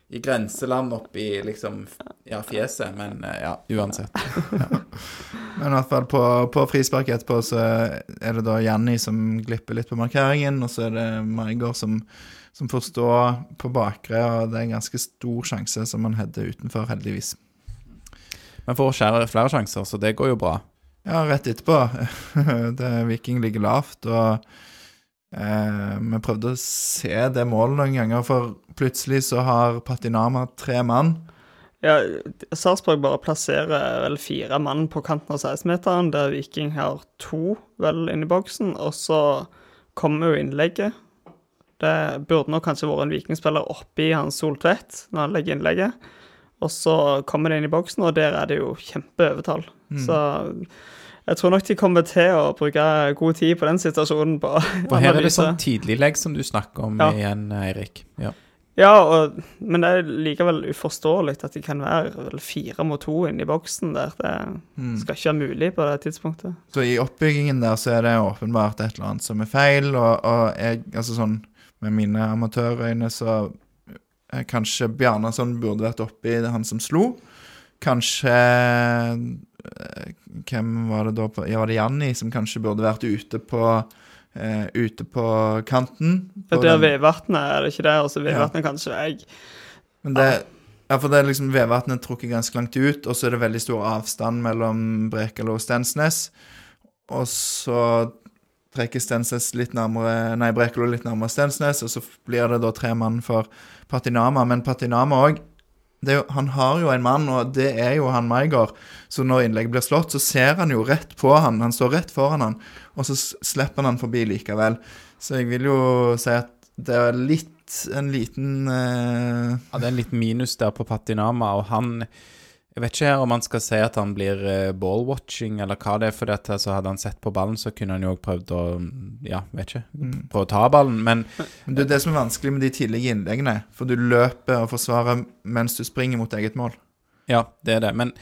i grenseland, oppi liksom ja, fjeset, men eh, ja, uansett. Men i hvert fall på, på frispark etterpå så er det da Janni som glipper litt på markeringen, og så er det Maigård som, som får stå på bakre, og det er en ganske stor sjanse som han header utenfor, heldigvis. Men får flere sjanser, så det går jo bra. Ja, rett etterpå. det Viking ligger lavt, og eh, vi prøvde å se det målet noen ganger, for plutselig så har Patinama tre mann. Ja, Sarpsborg bare plasserer vel fire mann på kanten av 16-meteren, der Viking har to vel inni boksen, og så kommer jo innlegget. Det burde nok kanskje vært en vikingspiller oppi Hans Soltvedt når han legger innlegget. Og så kommer det inn i boksen, og der er det jo kjempeovertall. Mm. Så jeg tror nok de kommer til å bruke god tid på den situasjonen på For her er det sånn tidliglegg som du snakker om Ja. igjen, Eirik. Ja. Ja, og, men det er likevel uforståelig at de kan være vel fire mot to inni boksen der. Det Mm. skal ikke være mulig på det tidspunktet. Så i oppbyggingen der så er det åpenbart et eller annet som er feil, og, og jeg, altså sånn med mine amatørøyne så eh, Kanskje Bjarnason burde vært oppi det han som slo. Kanskje Hvem var det da på Ja, var det Janni som kanskje burde vært ute på uh, Ute på kanten? På det er Vevatnet er det ikke det, og så Vevatnet kanskje jeg Men det, ja, for det er liksom Vevatnet trukket ganske langt ut, og så er det veldig stor avstand mellom Brekalo og Stensnes. Og så trekker Stensnes litt nærmere Nei, Brekalo litt nærmere Stensnes, og så blir det da tre mann for Patinama. Men Patinama òg Han har jo en mann, og det er jo han Maigard. Så når innlegget blir slått, så ser han jo rett på han. Han står rett foran han, og så slipper han han forbi likevel. Så jeg vil jo si at det er litt en liten uh... Ja, det er en liten minus der på Patinama, og han Jeg vet ikke her om han skal si at han blir eh, ball-watching, eller hva det er, for dette, så hadde han sett på ballen, så kunne han jo òg prøvd å Ja, vet ikke. Mm. Prøve å ta ballen, men Det er det som er vanskelig med de tidlige innleggene. For du løper og forsvarer mens du springer mot eget mål. Ja, det er det. Men,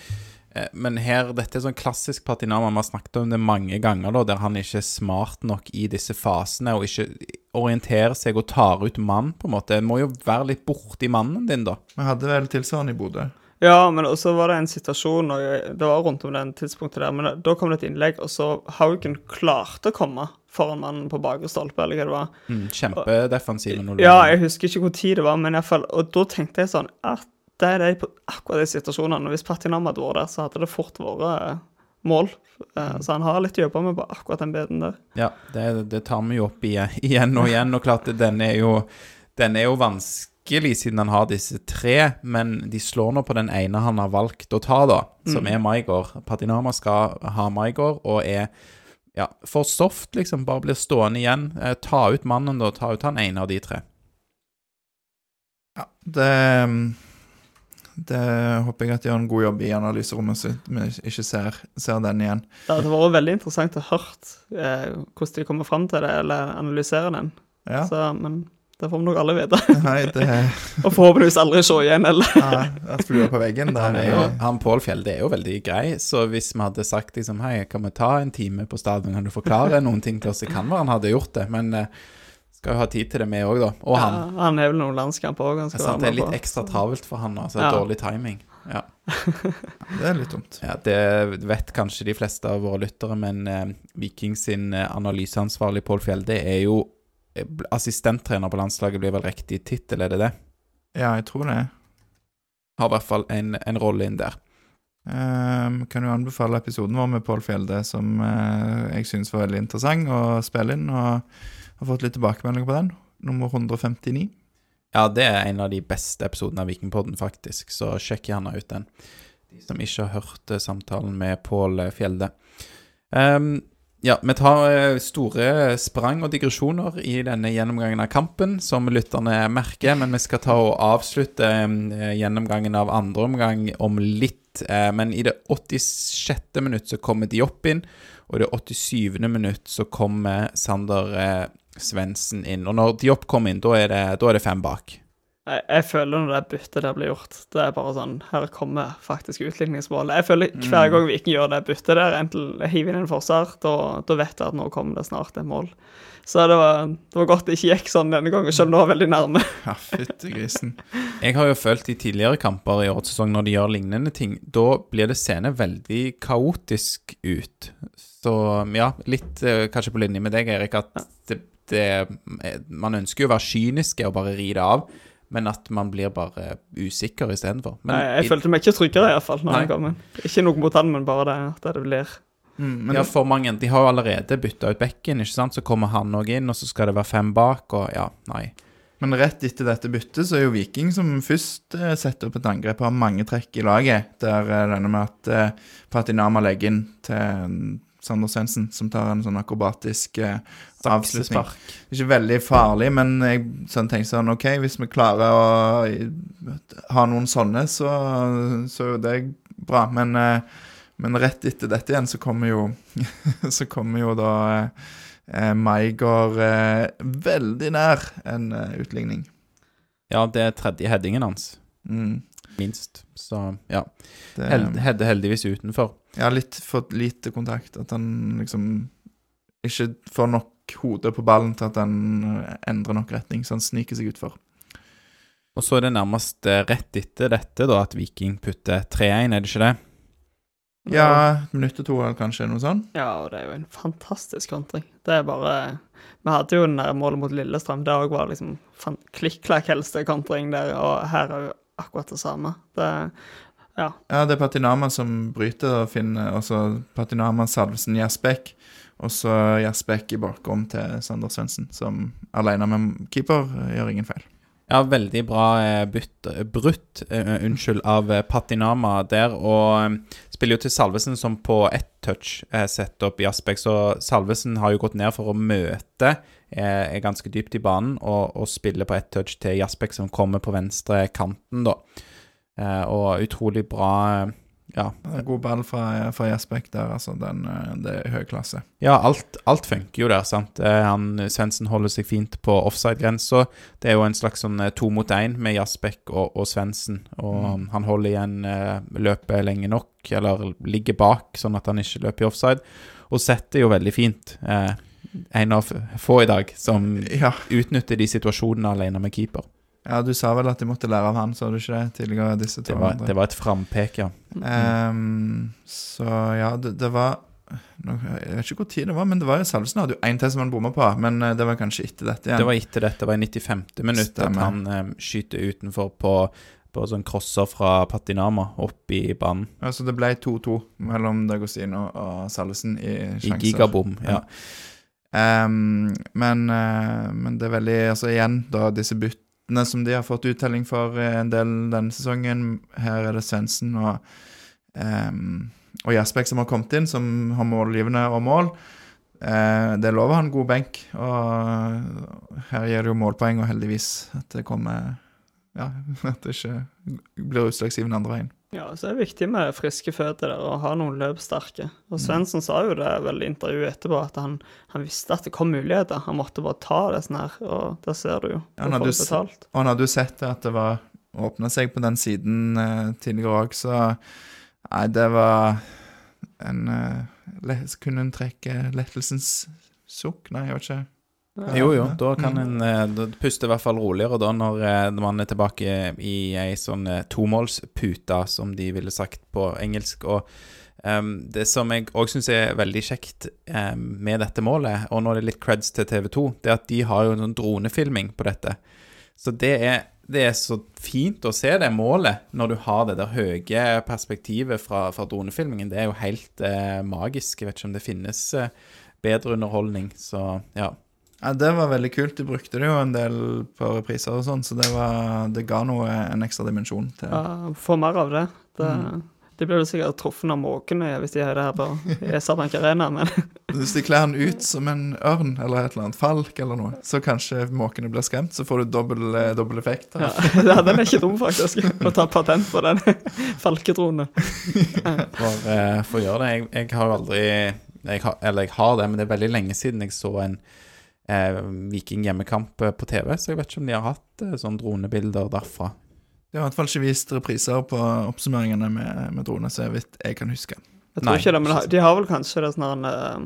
eh, men her, dette er sånn klassisk Patinama. Vi har snakket om det mange ganger, da, der han ikke er smart nok i disse fasene, og ikke orienterer seg og tar ut mann, på en måte. En må jo være litt borti mannen din, da. Vi hadde vel tilsvarende i Bodø. Ja, men også var det en situasjon, og det var rundt om den tidspunktet der, men da kom det et innlegg, og så Haugen klarte å komme foran mannen på bakre stolpe, eller hva det var. Mm, Kjempedefensiv. Ja, jeg husker ikke hvor tid det var, men i fall, og da tenkte jeg sånn at det er det på akkurat de situasjonene. og Hvis Patinam hadde vært der, så hadde det fort vært eh, mål. Eh, Så han har litt å jobbe med på akkurat den biten der. Ja, det, det tar vi jo opp igjen og igjen. Og klart, den er jo, den er jo vanskelig siden han har disse tre, men de slår nå på den ene han har valgt å ta, da, som er Maigård. Patinama skal ha Maigård, og er ja, for soft, liksom. Bare blir stående igjen. Eh, ta ut mannen, da. Ta ut han ene av de tre. Ja, det Det håper jeg at de gjør en god jobb i analyserommet, så vi ikke ser, ser den igjen. Det hadde vært veldig interessant å høre eh, hvordan de kommer fram til det, eller analysere den. Ja, Så, men det får vi nok alle vite. nei, det Og forhåpentligvis aldri se igjen, eller Nei, flua på veggen. Der. Han, er er jo, han Pål Fjelde er jo veldig grei, så hvis vi hadde sagt liksom Hei, kan vi ta en time på stadion, kan du forklare noen ting til oss? Det kan være han hadde gjort det, men eh, skal jo ha tid til det, vi òg, da. Og han. Ja, han har vel noen landskamper òg han Det er, det er litt ekstra travelt for han, altså. Ja. Dårlig timing. Ja. Det er litt dumt. ja, Det vet kanskje de fleste av våre lyttere, men eh, Viking sin eh, analyseansvarlig Pål Fjelde er jo assistenttrener på landslaget, blir vel riktig tittel, er det det? Ja, jeg tror det. Har i hvert fall en, en rolle inn der. Um, kan jo anbefale episoden vår med Pål Fjelde, som uh, jeg syns var veldig interessant å spille inn, og har fått litt tilbakemeldinger på den. Nummer 159. Ja, det er en av de beste episodene av Vikingpodden, faktisk, så sjekk gjerne ut den. De som ikke har hørt eh, samtalen med Pål Fjelde. Ehm, ja, vi tar eh, store sprang og digresjoner i denne gjennomgangen av kampen, som lytterne merker, men vi skal ta og avslutte eh, gjennomgangen av andre omgang om litt. Eh, men i det 86. minutt så kommer Diop inn, og i det 87. minutt så kommer Sander Svendsen inn. Og når Diop kommer inn, da er da er det fem bak. Jeg, jeg føler når det byttet der blir gjort, det er bare sånn Her kommer faktisk utligningsmålet. Jeg føler hver gang Viking gjør det byttet der, enten hiver inn en forsvar, da, vet jeg at nå kommer det snart et mål. Så det var, det var godt det ikke gikk sånn denne gangen, selv om det var veldig nærme. Ja, fytti grisen. Jeg har jo følt i tidligere kamper i årets sesong, når de gjør lignende ting, da blir det seende veldig kaotisk ut. Så ja, litt eh, kanskje på linje med deg, Erik, at det, det Man ønsker jo å være kyniske og bare ri det av, men at man blir bare usikker istedenfor. Men Jeg, følte meg ikke tryggere, iallfall, når Nei. kom inn. Ikke noe mot han, men bare det at det blir Mm, ja, for mange, De har jo allerede bytta ut bekken, ikke sant? så kommer han òg inn, og så skal det være fem bak, og ja, nei. Men rett etter dette byttet så er jo Viking som først eh, setter opp et angrep, har mange trekk i laget. Der er denne med at eh, Patinama legger inn til Sander Svendsen, som tar en sånn akrobatisk eh, avslutning. Ikke veldig farlig, men jeg sånn tenkte sånn OK, hvis vi klarer å ha noen sånne, så, så er det bra. Men, eh, men rett etter dette igjen så kommer jo Så kommer jo da eh, Maigard eh, veldig nær en eh, utligning. Ja, det er tredje headingen hans, Mm. minst. Så ja. Det, held, heldigvis utenfor. Ja, litt for lite kontakt. At han liksom ikke får nok hode på ballen til at han endrer nok retning, så han sniker seg utfor. Og så er det nærmest eh, rett etter dette da at Viking putter 3-1, er det ikke det? Ja, et minutt og to eller kanskje, noe sånt. Ja, og det er jo en fantastisk kontring. Det er bare Vi hadde jo den der målet mot Lillestrøm. Det òg var liksom fan- klikk-klakk helste kontring der, og her er jo akkurat det samme. Det Ja. Ja, det er Patinama som bryter og finner Altså Patinama, Salvesen, Gjersbekk. Og så Gjersbekk i bakrom til Sander Svendsen, som alene med keeper eh, gjør ingen feil. Ja, veldig bra eh, bytt, brutt, uh, unnskyld, av eh, Patinama der. Og eh, spiller jo til Salvesen som på ett touch eh, setter opp Jasbekk. Så Salvesen har jo gått ned for å møte, eh, er ganske dypt i banen, og, og spiller på ett touch til Jasbekk som kommer på venstre kanten, da. Eh, og utrolig bra eh, Ja. God ball fra, fra Gjersbekk der, altså. Den, eh, det er høy klasse. Ja, alt, alt funker jo der, sant. Han, Svendsen holder seg fint på offside-grensa. Det er jo en slags sånn to mot én med Jasbekk og, og Svendsen. Og han holder igjen løpet lenge nok, eller ligger bak, sånn at han ikke løper i offside. Og setter jo veldig fint. Eh, en av få i dag som Ja. utnytter de situasjonene alene med keeper. Ja, du sa vel at de måtte lære av han, sa du ikke det? Tidligere disse to Det var, andre. det var et frampek, ja. Um, så ja, det, det var nå, Jeg vet ikke hvor tid det var, men det var jo Salvesen hadde jo én til som han bomma på. Men eh, det var kanskje etter dette igjen. Det var etter dette, det var i 95. minutt at han um, skyter utenfor på, på sånn crosser fra Patinama opp i banen. så det ble 2-2 mellom Dagostino og Salvesen i sjanser. I gigabom, ja. Ehm, men, uh, men det er veldig Altså igjen, da, disse byttene som de har fått uttelling for eh, en del denne sesongen. Her er det Svendsen og um, og Gjersbekk som har kommet inn, som har målgivende og mål. Uh, det lover han god benk, og her gir det jo målpoeng, og heldigvis at det kommer Ja, at det ikke blir utslagsgivende andre veien. Ja, så er det viktig med friske føtter der, og ha noen løpssterke. Og Svendsen sa jo det vel i intervjuet etterpå, at han, han visste at det kom muligheter. Han måtte bare ta det sånn her, og det ser du jo. Ja, når du du betalt. Og han hadde jo sett at det var åpna seg på den siden eh, tidligere òg, så Nei, det var en eh, Kunne en trekke lettelsens sukk? Nei, jeg vet ikke. Jo, jo, da kan en eh, da puste i hvert fall roligere da når eh, man er tilbake i ei sånn eh, tomålspute, som de ville sagt på engelsk. Og um, det som jeg òg syns er veldig kjekt um, med dette målet, og nå er det litt creds til TV 2, det er at de har jo en sånn dronefilming på dette. Så det er, det er så fint å se det målet når du har det der høye perspektivet fra, fra dronefilmingen. Det er jo helt uh, magisk. Jeg vet ikke om det finnes eh, bedre underholdning, så ja. Ja, Det var veldig kult. De brukte det jo en del på repriser og sånn, så det, var, det ga noe en ekstra dimensjon til Ja, Få mer av det. det De blir jo sikkert truffet av måkene hvis de har det her på Esabank Arena, men Hvis de kler den ut som en ørn eller et eller annet falk eller noe, så kanskje måkene blir skremt, så får du dobbel, eh, effekt. ja, her. ja, den er ikke dum, faktisk. Å ta patent på den falketronen. For, eh, for å gjøre det. Jeg, jeg har aldri jeg har, Eller jeg har det, men det er veldig lenge siden jeg så en eh, Viking hjemmekamp eh, på TV, så jeg vet ikke om de har hatt eh, sånne dronebilder derfra. De har i hvert fall ikke vist repriser på oppsummeringene med, med drone, så jeg vet jeg kan huske. Jeg tror Nei. ikke det, men de har vel kanskje det sånn eh,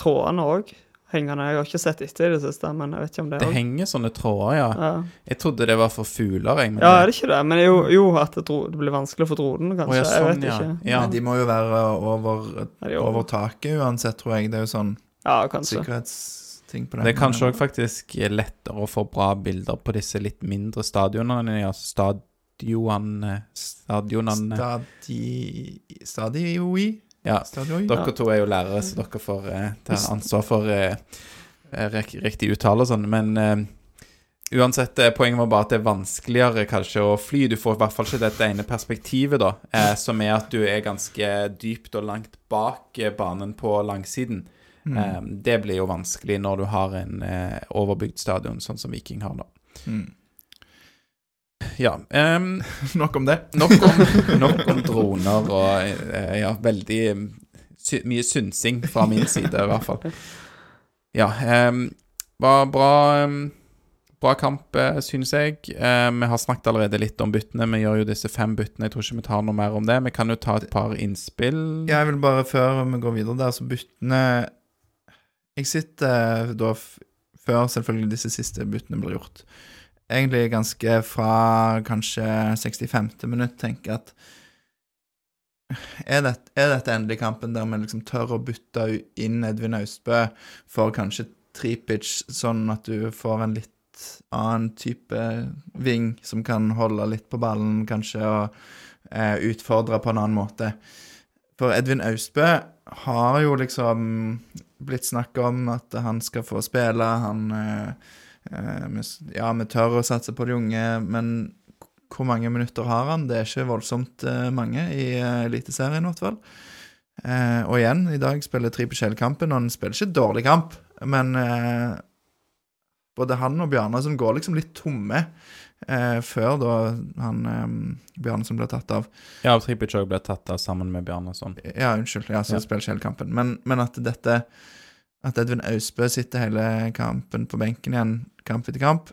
trådene òg hengende. Jeg har ikke sett etter i det siste, men jeg vet ikke om det er Det også. henger sånne tråder, ja. Ja. Jeg trodde det var for fugler, jeg. Men ja, er det, det ikke det? Men jo, jo at det, dro, det blir vanskelig for dronen, Å, kanskje. ja, jeg sånn, vet ja. ikke. Ja. Men de må jo være over, Er over? taket uansett, tror jeg. Det er jo sånn Ja, kanskje. Sikkerhetsting på det. det er kanskje òg faktisk lettere å få bra bilder på disse litt mindre stadionene. Ja, stadionene Stadionene Stadi... Stadioi? Ja. Stadioi? Dere to er jo lærere, så dere får eh, ta ansvar for eh, eh, riktig uttale og sånn. Men eh, uansett, eh, poenget var bare at det er vanskeligere kanskje å fly. Du får i hvert fall ikke dette ene perspektivet, da, eh, som er at du er ganske dypt og langt bak banen på langsiden. Eh, det blir jo vanskelig når du har en eh, overbygd stadion, sånn som Viking har nå. Mm. Ja. um, Nok om det. Nok om, nok om droner og eh, ja, veldig eh, sy mye synsing fra min side, i hvert fall. Ja. Um, var bra, um, bra kamp, eh, synes jeg. Eh, vi har snakket allerede litt om byttene. Vi gjør jo disse fem byttene. Jeg tror ikke vi tar noe mer om det. Vi kan jo ta et par innspill. Jeg vil bare, før vi går videre der, så byttene Jeg sitter da før selvfølgelig disse siste byttene blir gjort. Egentlig ganske fra kanskje 65. minutt tenker jeg at er, dette, er dette endelig kampen der vi liksom tør å bytte inn Edvin Austbø for kanskje Tripic, sånn at du får en litt annen type ving som kan holde litt på ballen, kanskje, og eh, utfordre på en annen måte? For Edvin Austbø har jo liksom blitt snakk om at han skal få spille. Han eh, eh, Ja, vi tør å satse på de unge, men hvor mange minutter har han? Det er ikke voldsomt eh, mange i Eliteserien, i hvert fall. Og igjen, i dag spiller tre på kampen, og han spiller ikke dårlig kamp, men både han og Bjarne som går liksom litt tomme eh, før da han eh, Bjarnason ble tatt av. Ja, Tripic òg ble tatt av sammen med Bjarnason. Ja, unnskyld. Ja, så Ja. spiller ikke hele kampen. Men, men at dette At Edvin Austbø sitter hele kampen på benken igjen, kamp etter kamp,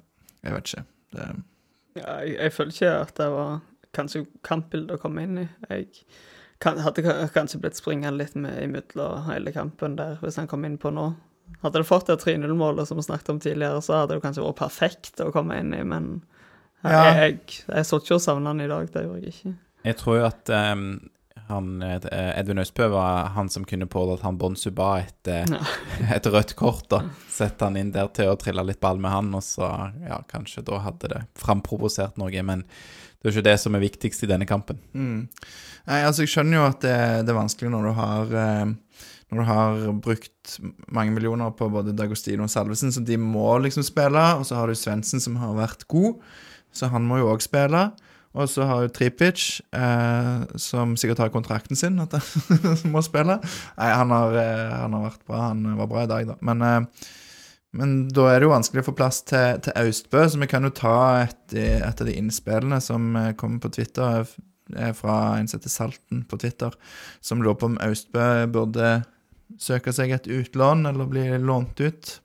jeg vet ikke. Det, Ja, jeg, jeg føler ikke at det var kanskje kampbildet å komme inn i. Jeg kan, hadde kanskje blitt springende litt med imellom hele kampen der, hvis han kom inn på nå. Hadde det fått det 3-0-målet som vi snakket om tidligere, så hadde det kanskje vært perfekt å komme inn i, men Ja. jeg, jeg, jeg så ikke og savna han i dag, det gjorde jeg ikke. Jeg tror jo at um, han, eh, Edvin Østbø var han som kunne pådratt han Bonsu ba et, eh, Ja. et rødt kort. da Sette han inn der til å trille litt ball med han, og så ja, kanskje da hadde det framprovosert noe. Men det er jo ikke det som er viktigst i denne kampen. mm. Nei, altså, jeg skjønner jo at det, det er vanskelig når du har eh, Når du har brukt mange millioner på både Dagostino og Salvesen, så de må liksom spille. Og så har du Svendsen, som har vært god, så han må jo òg spille. Og så har jo Tripic, eh, som sikkert har kontrakten sin, at han må spille. Nei, han har, eh, han har vært bra. Han var bra i dag, da. Men, eh, men da er det jo vanskelig å få plass til, til Austbø, så vi kan jo ta et, et av de innspillene som eh, kommer på Twitter, er fra en som heter Salten på Twitter, som lurer på om Austbø burde søke seg et utlån eller bli lånt ut.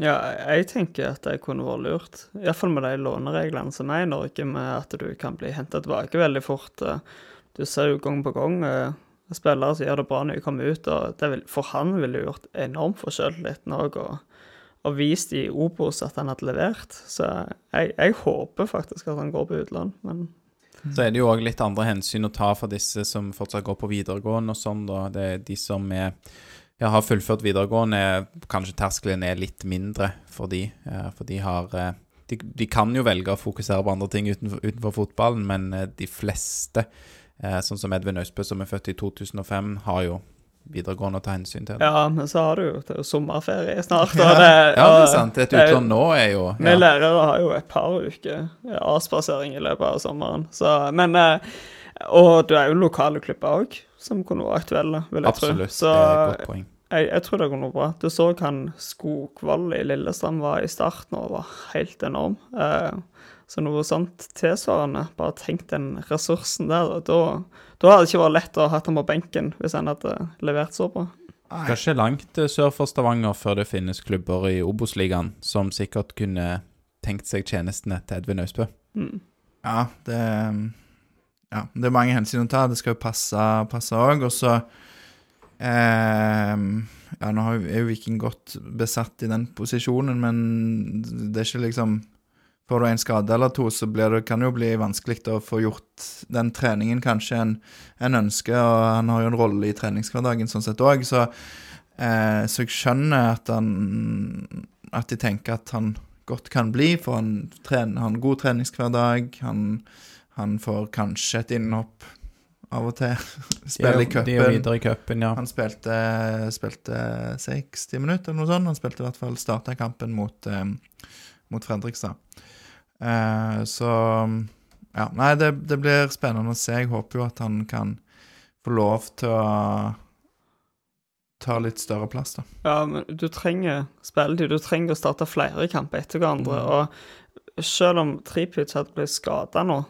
Ja, jeg tenker at det kunne vært lurt. Iallfall med de lånereglene som er i Norge, med at du kan bli henta tilbake veldig fort. Eh, Du ser jo gang på gang eh, spillere som gjør det bra når de kommer ut, og vil, for han ville gjort enorm forskjell litt òg. Og og vist i Obos at han hadde levert. Så jeg, jeg håper faktisk at han går på utlån, men Så er det jo òg litt andre hensyn å ta for disse som fortsatt går på videregående og sånn, da. Det er de som er ja, har fullført videregående, kanskje terskelen er litt mindre for de. eh, For de har eh, de, de kan jo velge å fokusere på andre ting utenfor, utenfor fotballen, men eh, de fleste, sånn som Edvin Austbø, som er født i 2005, har jo videregående å ta hensyn til. ja, men så har du jo det er jo sommerferie snart. Og det, Ja, det er sant. Et det utlån nå er jo Vi lærere har jo et par uker avspasering i løpet av sommeren. Så, men eh, Og det er jo lokale klubber òg som kunne vært aktuelle, vil jeg Absolutt. tro. Så det er et godt poeng. jeg, jeg tror det går noe bra. Du så han Skogvold i Lillestrøm var i starten og var helt enorm. Eh, så noe sånt tilsvarende. Bare tenk den ressursen der. og Da, da hadde det ikke vært lett å ha hatt ham på benken hvis han hadde levert så bra. Skal ikke langt eh, sør for Stavanger før det finnes klubber i Obos-ligaen som sikkert kunne tenkt seg tjenestene til Edvin Austbø. Mm. Ja, det Ja, det er mange hensyn å ta. Det skal jo passe òg. Og så ehm, Ja, nå er jo Viking godt besatt i den posisjonen, men det er ikke liksom Får du en skade eller to, så det, kan det jo bli vanskelig å få gjort den treningen kanskje en, en ønsker. Og han har jo en rolle i treningshverdagen sånn sett òg, så, eh, så jeg skjønner at han At de tenker at han godt kan bli, for han trener, har en god treningshverdag. Han, han får kanskje et innhopp av og til. Spille i De er videre i cupen, ja. Han spilte, spilte 60 minutter eller noe sånt. Han spilte i hvert fall starta kampen mot, eh, mot Fredrikstad. Eh, så ja, nei, det, det blir spennende å se. Jeg håper jo at han kan få lov til å ta litt større plass, da. Ja, men du trenger spilletid. Du trenger å starte flere kamper etter hverandre. Mm. Og selv om Tripic hadde blitt skada nå,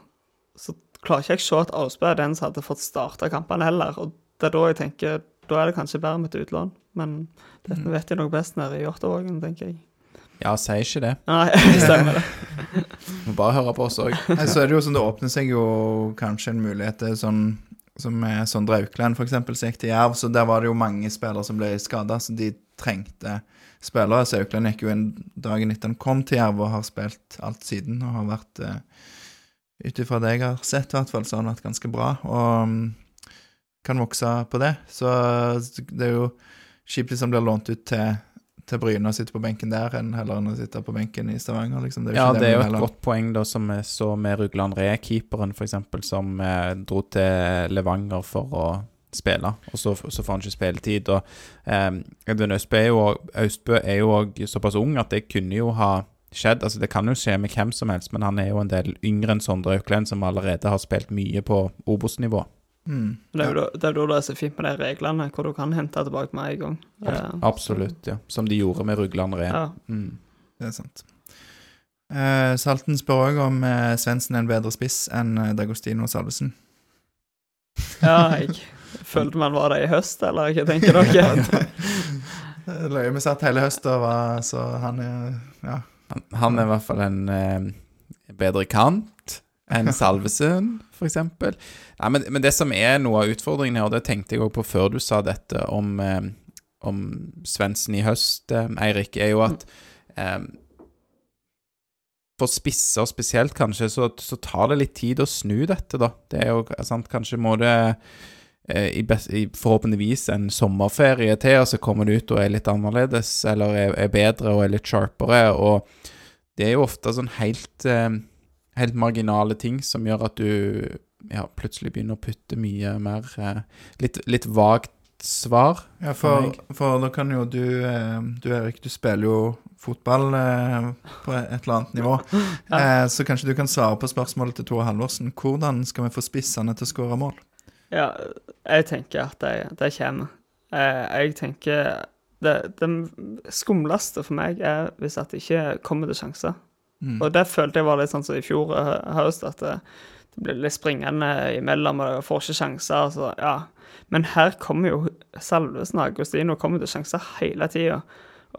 så klarer ikke jeg se at Aasbø er den som hadde fått starta kampene heller. Og det er da jeg tenker da er det kanskje bedre med et utlån. Men dette vet jeg nok best nede i Hjortavågen, tenker jeg. Ja, sier ikke det. Nei, stemmer det. Må bare høre på oss òg. Så er det jo sånn, det åpner seg jo kanskje en mulighet til sånn som med Sondre Aukland, for eksempel, som gikk til Jerv. Så der var det jo mange spillere som ble skada, så de trengte spillere. Så Aukland gikk jo inn dagen etter han kom til Jerv, og har spilt alt siden. Og har vært, eh, ut ifra det jeg har sett, i hvert fall, så har han vært ganske bra. Og mm, kan vokse på det. Så det er jo kjipt hvis han blir lånt ut til, til Bryne og sitter på benken der, enn heller enn å sitte på benken i Stavanger. Liksom. Det Ja, ikke det er jo et godt poeng, da, som vi så med Rugland Re-keeperen, f.eks., som eh, dro til Levanger for å spille, og så, så får han ikke spilletid. Og eh, Austbø er jo også såpass ung at det kunne jo ha skjedd. Altså, det kan jo skje med hvem som helst, men han er jo en del yngre enn Sondre Auklend, som allerede har spilt mye på Obos-nivå. Mm. Det er jo da det er jo da det er så fint med de reglene, hvor du kan hente tilbake med en gang. Eh, Absolutt, ja. Som de gjorde med Rugland Ren. Ja. Mm. Det er sant. Eh, Salten spør òg om eh, Svendsen er en bedre spiss enn eh, Dagostino Salvesen. ja, jeg følte man var det i høst, eller hva tenker dere? Er Løye vi satt hele høsten, så han er Ja. Han, han er i hvert fall en eh, bedre kant enn Salvesen, eksempel. Nei, men, men det som er noe av utfordringen her, og det tenkte jeg òg på før du sa dette om, eh, om Svendsen i høst, eh, Eirik, er jo at eh, for spisser spesielt, kanskje, så, så tar det litt tid å snu dette, da. Det er jo sant, kanskje må det i best, i forhåpentligvis en sommerferie til, og så kommer du ut og er litt annerledes, eller er, er bedre og er litt sharpere, og det er jo ofte sånn helt, eh, helt marginale ting som gjør at du ja, plutselig begynner å putte mye mer eh, litt, litt vagt svar. Ja, For for, da kan jo du eh, Du Erik, du spiller jo fotball eh, på et eller annet nivå. Eh, så kanskje du kan svare på spørsmålet til Tore Halvorsen. Hvordan skal vi få spissene til å skåre mål? Ja, jeg tenker at det, det kommer. Eh, jeg tenker det, det skumleste for meg er hvis at det ikke kommer til sjanser. Mm. Og det følte jeg var litt sånn som i fjor høst, at det, det blir litt springende imellom, og jeg får ikke sjanser. Så, ja. Men her kommer jo Salvesen og Agostino kommer til sjanser hele tida.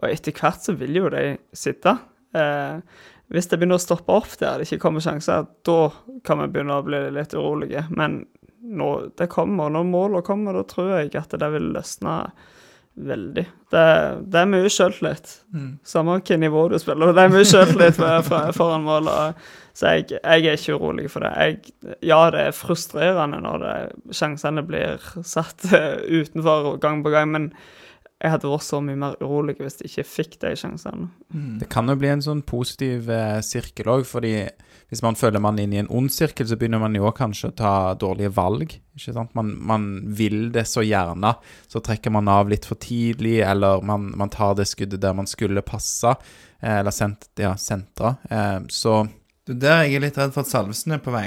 Og etter hvert så vil jo de sitte. Eh, hvis det begynner å stoppe opp der det ikke kommer sjanser, da kan vi begynne å bli litt urolige. Men når det kommer, når målene kommer, da tror jeg at det vil løsne veldig. Det, det er mye sjøltillit. Mm. Samme hvilket nivå du spiller. Det er mye sjøltillit for- for- foran mål. Så jeg, jeg er ikke urolig for det. Jeg, ja, det er frustrerende når det, sjansene blir satt eh, utenfor gang på gang, men jeg hadde vært så mye mer urolig hvis jeg ikke fikk de sjansene. Mm. Det kan jo bli en sånn positiv eh, sirkel òg, fordi hvis man føler man er inne i en ond sirkel, så begynner man jo kanskje å ta dårlige valg. ikke sant? Man, man vil det så gjerne, så trekker man av litt for tidlig, eller man, man tar det skuddet der man skulle passe, eh, eller sent, ja, sentra. Eh, så Du, er der jeg er litt redd for at Salvesen er på vei.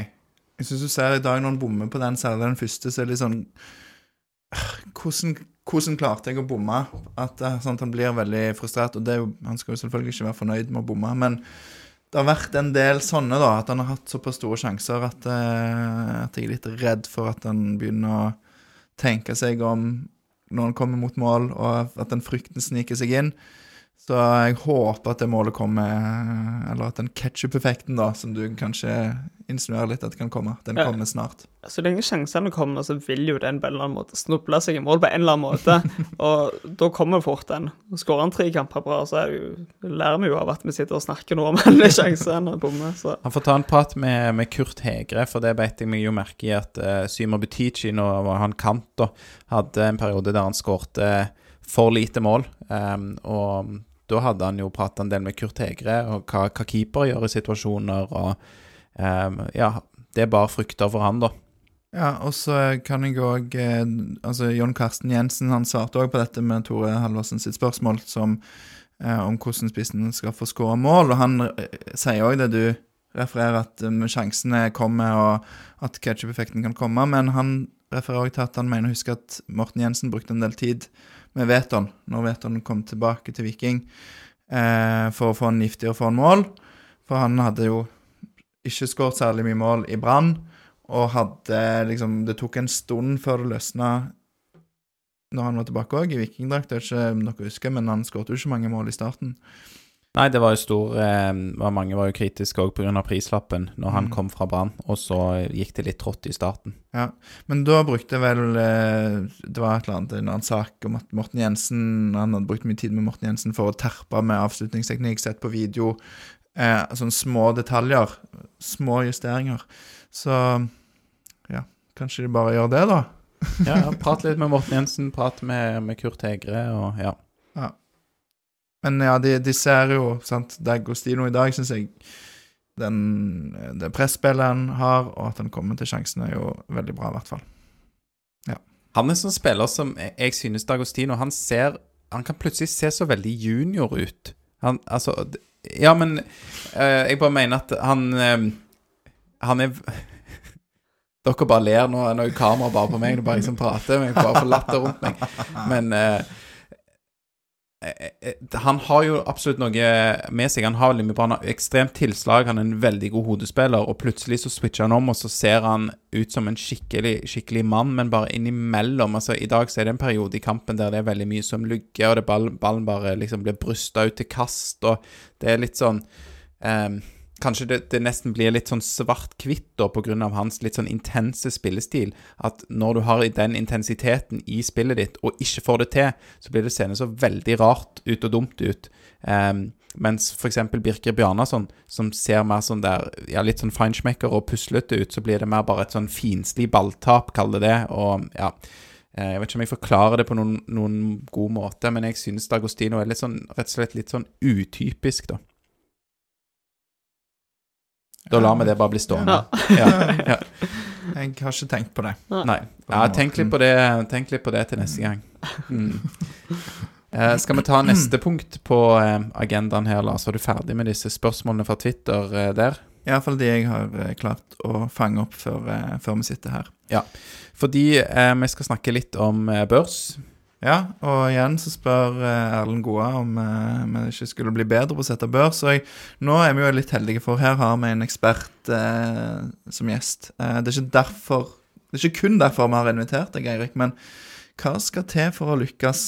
Jeg syns du ser i dag når han bommer på den, særlig den første, så er det litt sånn Hvordan, hvordan klarte jeg å bomme? At sånn han blir veldig frustrert. Og jo, han skal jo selvfølgelig ikke være fornøyd med å bomme, men det har vært en del sånne, da. At han har hatt såpass store sjanser at, eh, at jeg er litt redd for at han begynner å tenke seg om når han kommer mot mål, og at den frykten sniker seg inn. Så jeg håper at det målet kommer Eller at den ketsjup-effekten, da, som du kanskje insinuerer litt at kan komme, den Ja. kommer snart. Så lenge sjansene kommer, så vil jo den på en eller annen måte snuble seg i mål på en eller annen måte. Og da kommer fort den. Skårer han tre kamper bra, så er det jo, lærer vi jo av at vi sitter og snakker nå om alle sjansene og bommer. Så han får ta en prat med, med Kurt Hegre, for det beit jeg meg jo merke i at uh, Symer Butichi, nå var han kant, da, hadde en periode der han skårte for lite mål. Um, og da hadde han jo prata en del med Kurt Hegre, og hva, hva keeper gjør i situasjoner, og um, ja, det er bare frykter for han, da. Ja, og så kan jeg òg eh, Altså, John Karsten Jensen han svarte òg på dette med Tore Halvorsen sitt spørsmål som, eh, om hvordan spissen skal få skåre mål, og han eh, sier òg det du refererer, at sjansene kommer, og at ketchup-effekten kan komme, men han refererer òg til at han mener å huske at Morten Jensen brukte en del tid med Veton, når Veton kom tilbake til Viking, eh, for å få en og få en mål, for han hadde jo ikke skåret særlig mye mål i Brann. Og hadde liksom Det tok en stund før det løsna når han var tilbake òg, i vikingdrakt. Det er ikke noe å huske, men han skåret jo ikke mange mål i starten. Nei, det var jo stor eh, var Mange var jo kritiske òg pga. prislappen når han Mm. kom fra Brann, og så gikk det litt trått i starten. Ja, Men da brukte vel eh, Det var et eller annet, en annen sak om at Morten Jensen Han hadde brukt mye tid med Morten Jensen for å terpe med avslutningsteknikk, sett på video. Eh, sånne små detaljer. Små justeringer. Så ja, kanskje de bare gjør det, da. Ja, ja, Prat litt med Morten Jensen, prat med, med Kurt Hegre, og ja. Men ja, de, de ser jo sant, D'Agostino i dag, syns jeg den, Det presspillet han har, og at han kommer til sjansen, er jo veldig bra, i hvert fall. Han er en sånn spiller som jeg, synes D'Agostino Han ser Han kan plutselig se så veldig junior ut. Han Altså Ja, men øh, jeg bare mener at han øh, Han er Dere bare ler nå, nå er kameraet bare på meg, er bare jeg som prater. Men jeg bare får latter rundt meg. Men eh, han har jo absolutt noe med seg. Han har veldig mye bra. Han har ekstremt tilslag. Han er en veldig god hodespiller. Og plutselig så switcher han om, og så ser han ut som en skikkelig, skikkelig mann, men bare innimellom. Altså, I dag så er det en periode i kampen der det er veldig mye som lugger, og det ball, ballen bare liksom blir brysta ut til kast, og det er litt sånn ehm, Kanskje det, det nesten blir litt sånn svart-hvitt da, av hans litt sånn intense spillestil. At når du har den intensiteten i spillet ditt, og ikke får det til, så blir det seende så veldig rart ut og dumt ut. Um, mens f.eks. Birker Bjarnason, som ser mer sånn der Ja, litt sånn feinschmecker og puslete ut, så blir det mer bare et sånn finslig balltap, kall det det. Og ja eh, Jeg vet ikke om jeg forklarer det på noen, noen god måte, men jeg synes D'Agostino er litt sånn, rett og slett litt sånn utypisk, da. Da lar vi det bare bli stående. Ja. Ja. Jeg har ikke tenkt på det. Nei. Ja, tenk litt på det, tenk litt på det til neste gang. Mm. Eh, skal vi ta neste punkt på eh, agendaen her, Lars? Var du ferdig med disse spørsmålene fra Twitter eh, der? Iallfall de jeg har eh, klart å fange opp før, før vi sitter her. Fordi eh, vi skal snakke litt om børs. Ja, og igjen så spør eh, Erlend Goa om eh, vi ikke skulle bli bedre på å sette børs. Og jeg, nå er vi jo litt heldige, for her har vi en ekspert eh, som gjest. Eh, det er ikke derfor Det er ikke kun derfor vi har invitert deg, Eirik, men hva skal til for å lykkes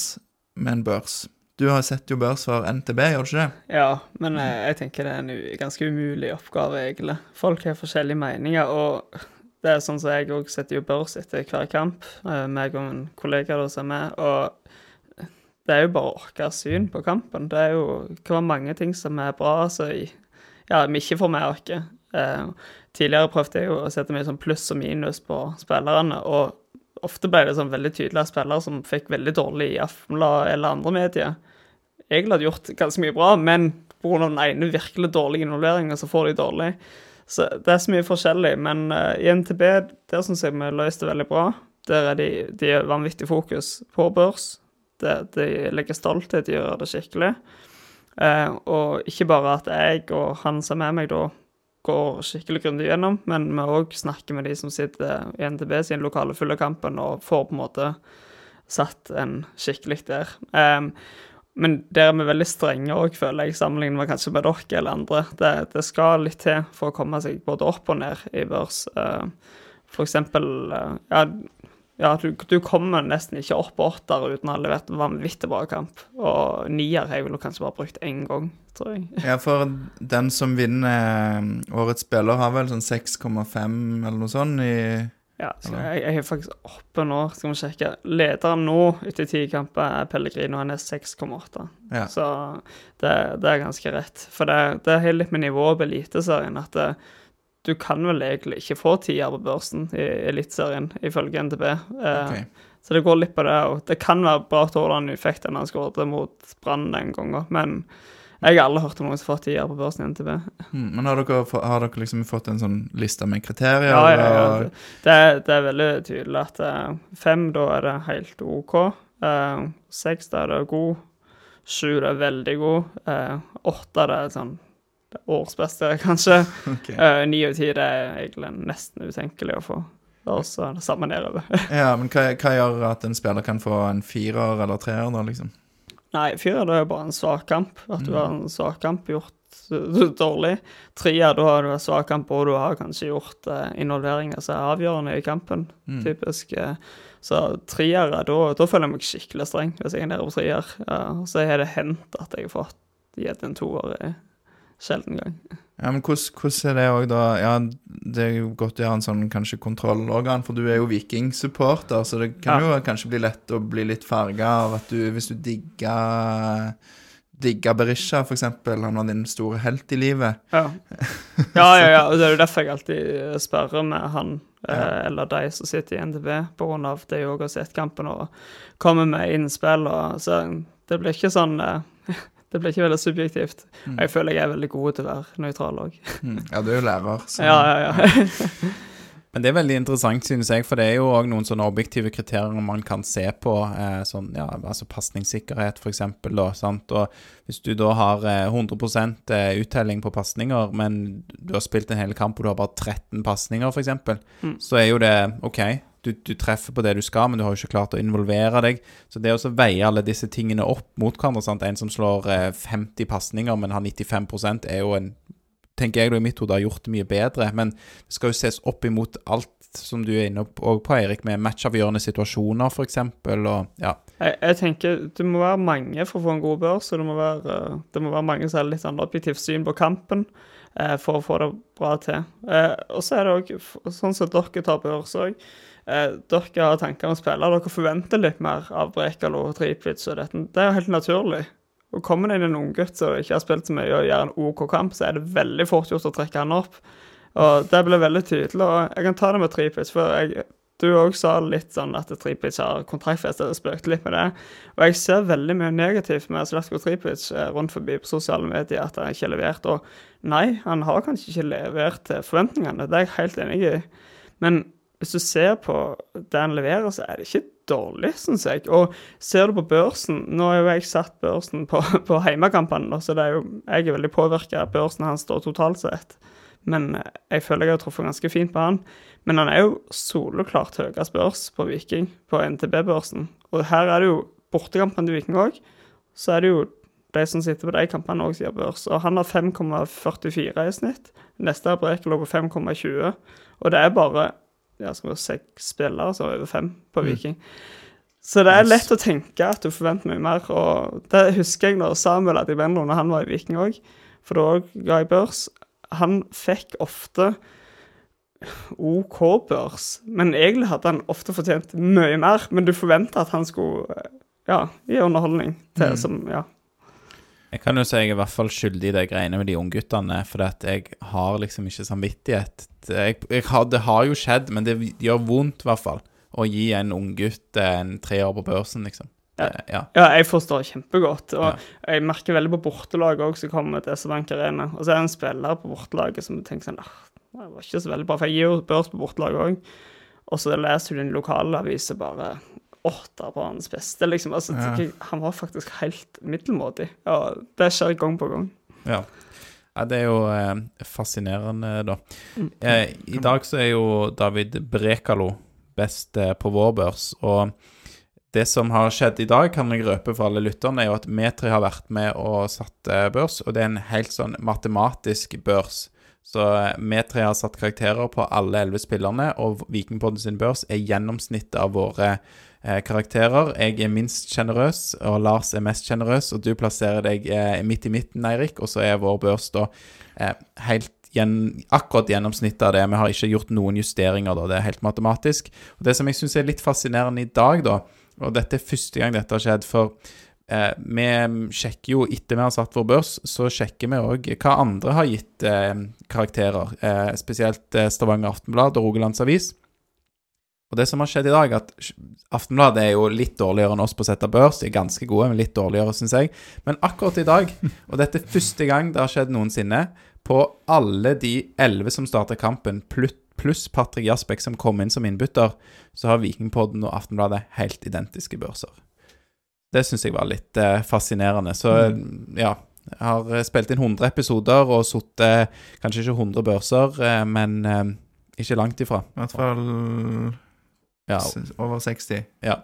med en børs? Du har sett jo børs for NTB, gjør du ikke det? Ja, men jeg, jeg tenker det er en ganske umulig oppgave, egentlig. Folk har forskjellige meninger, og det er sånn som jeg òg setter jo børs etter hver kamp, eh, meg og en kollega da som er med, og det er jo bare å orke syn på kampen. Det er jo det være mange ting som er bra, altså, ja, vi ikke får med oss. Eh, tidligere prøvde jeg jo å sette mye sånn pluss og minus på spillerne, og ofte ble det sånn veldig tydelig at spillere som fikk veldig dårlig i Aftenblad eller andre medier, egentlig hadde gjort ganske mye bra, men pga. den ene virkelig dårlige involveringen, så får de dårlig. Så det er så mye forskjellig. Men uh, i NTB der syns jeg vi løste det veldig bra. Der er de, de er vanvittig fokus på børs. De, de legger stolthet i å gjøre det skikkelig. Uh, og ikke bare at jeg og han som er med meg da, går skikkelig grundig gjennom, men vi òg snakker med de som sitter i NTB sin lokale fulle kampen og får på en måte satt en skikkelig der. Um, men der er vi veldig strenge òg, føler jeg, sammenlignet med kanskje med dere eller andre. Det, det, skal litt til for å komme seg både opp og ned i børs. Uh, for eksempel uh, Ja, ja du, du, kommer nesten ikke opp på åtter uten å ha levert vanvittig bra kamp. Og nier har jeg vel kanskje bare brukt én gang, tror jeg. Ja, for den som vinner eh, årets spiller, har vel sånn 6,5 eller noe sånt i ja, jeg, jeg, er faktisk oppe nå. Skal vi sjekke. Lederen nå etter ti kamper er Pellegrino. Han er 6,8. Ja. Så det, det, er ganske rett. For det, det er litt med nivået på Eliteserien at det, eh, du kan vel egentlig ikke få tier på børsen i Eliteserien, ifølge NTB. Eh, okay. Så det går litt på det. Og det kan være bra Tordal fikk den han skåret mot Brann den gangen, men jeg har aldri hørt om noen som har fått IR på børsen i NTB. Mm, men har dere, har dere, liksom fått en sånn liste med kriterier? Ja, ja, ja. Det, er, det, er, veldig tydelig at uh, fem, da er det helt OK. Uh, seks, da er det god. Sju, det er veldig god. Uh, åtte, det er sånn det er årsbeste, kanskje. Okay. Uh, ni og ti, det er egentlig nesten utenkelig å få. Og så det samme nedover. ja, men hva, hva, gjør at en spiller kan få en firer eller treer, da, liksom? Nei, fire det er bare en svak kamp. At du mm. har en svak kamp gjort dårlig. Tre da har du en svak kamp, og du har kanskje gjort eh, involveringer som er avgjørende i kampen. Mm. Typisk. Eh, så treere, da, da føler jeg meg skikkelig streng hvis jeg er nede på treer. Ja, så har det hendt at jeg har fått gitt en toer sjelden gang. Ja, men hvordan, er det òg, da? Ja, det er jo godt å gjøre en sånn kanskje kontrollorgan, for du er jo vikingsupporter, så det kan ja. jo kanskje bli lett å bli litt farga av at du, hvis du digger digga Berisha, f.eks. Han var din store helt i livet. Ja. ja, ja, ja. Det er jo derfor jeg alltid sperrer med han ja. eh, eller de som sitter i NDB, pga. det jeg òg har sett kampen og kommer med innspill. Og, så det blir ikke sånn eh, det blir ikke veldig subjektivt. Mm. Jeg føler jeg er veldig god til å være nøytral òg. Mm. Ja, du er jo lærer, så Ja, ja, ja. Men det er veldig interessant, synes jeg, for det er jo òg noen sånne objektive kriterier man kan se på. Eh, sånn, ja, altså pasningssikkerhet, f.eks. Og hvis du da har eh, 100 eh, uttelling på pasninger, men du har spilt en hel kamp og du har bare 13 pasninger, f.eks., mm. så er jo det OK du, du, treffer på det du skal, men du har jo ikke klart å involvere deg. Så det å veie alle disse tingene opp mot hverandre sant? En som slår eh, 50 pasninger, men har 95 er jo en Tenker jeg da i mitt hode har gjort det mye bedre. Men det skal jo ses opp imot alt som du er inne på, Eirik, med matchavgjørende situasjoner, f.eks. Og ja. Jeg, jeg, tenker det må være mange for å få en god børs, og det må være, det må være mange som har litt annet objektivt syn på kampen eh, for å få det bra til. Eh, og så er det òg sånn som dere tar børs òg eh, dere har tanker om spillere. Dere forventer litt mer av Brekalo og Tripic og dette. Det er jo helt naturlig. Og Kommer det inn en unggutt som ikke har spilt så mye og gjør en OK kamp, så er det veldig fort gjort å trekke han opp. Og Det ble veldig tydelig. og Jeg kan ta det med Tripic, for jeg, du òg sa litt sånn at Tripic har kontraktfestet, og spøkte litt med det. Og jeg ser veldig mye negativt med Slatko Tripic eh, rundt forbi på sosiale medier, at han ikke har levert. Og nei, han har kanskje ikke levert til forventningene, det er jeg helt enig i. Men hvis du ser på det han leverer, så er det ikke dårlig, syns jeg. Og ser du på børsen Nå har jo jeg satt børsen på, på heimekampene, så er jo, jeg er veldig påvirka av børsen hans da totalt sett. Men jeg føler jeg har truffet ganske fint på han. Men han er jo soleklart høyest børs på Viking, på NTB-børsen. Og her er det jo bortekampene til Viking òg. Så er det jo de som sitter på de kampene òg sier børs. Og han har 5,44 i snitt. Neste er Brekelo på 5,20. Og det er bare ja, skal vi seks spillere, så over fem på mm. Viking. Mm. Så det er lett å tenke at du forventer mye mer. og Det husker jeg når Samuel i når han var i Viking òg. For da ga jeg børs. Han fikk ofte OK børs, men egentlig hadde han ofte fortjent mye mer. Men du forventa at han skulle ja, gi underholdning til Mm. som Ja. Jeg kan jo si jeg er i hvert fall skyldig i de greiene med de ungguttene, for at jeg har liksom ikke samvittighet. Jeg, jeg har, det har jo skjedd, men det gjør vondt, i hvert fall, å gi en unggutt en tre år på børsen, liksom. Ja. Ja. Ja, jeg forstår kjempegodt. Og Ja. jeg merker veldig på bortelaget òg, som kommer til SR-Bank Arena. Og så er det en spiller på bortelaget som tenker sånn ah, Det var ikke så veldig bra, for jeg gir jo børs på bortelaget òg. Og så leser du den lokale avisen bare åtte på hans beste, liksom. Altså, Ja. Han var faktisk helt middelmådig. Ja, det skjer gang på gang. Ja. ja, det er jo eh, fascinerende, da. Mm. Eh, I dag så er jo David Brekalo best eh, på vår børs, og det som har skjedd i dag, kan jeg røpe for alle lytterne, er jo at vi tre har vært med og satt eh, børs, og det er en helt sånn matematisk børs. Så eh, vi tre har satt karakterer på alle elleve spillerne, og Vikingpodden sin børs er gjennomsnittet av våre karakterer. Jeg er minst sjenerøs, og Lars er mest sjenerøs, og du plasserer deg eh, midt i midten, Eirik, og så er vår børs da eh, helt gjen, akkurat gjennomsnittet av det. Vi har ikke gjort noen justeringer, da. Det er helt matematisk. Og det som jeg syns er litt fascinerende i dag, da, og dette er første gang dette har skjedd, for eh, vi sjekker jo etter vi har satt vår børs, så sjekker vi òg hva andre har gitt eh, karakterer. Eh, spesielt eh, Stavanger Aftenblad og Rogalands Avis. Og det som har skjedd i dag, at Aftenbladet er jo litt dårligere enn oss på å sette børs. De er ganske gode, men litt dårligere, syns jeg. Men akkurat i dag, og dette er første gang det har skjedd noensinne, på alle de elleve som starter kampen, pluss Patrick Jasbekk som kom inn som innbytter, så har Vikingpodden og Aftenbladet helt identiske børser. Det syns jeg var litt eh, fascinerende. Så ja. Jeg har eh, spilt inn 100 episoder og sittet kanskje ikke 100 børser, eh, men eh, ikke langt ifra. I hvert fall Ja, over 60. ja.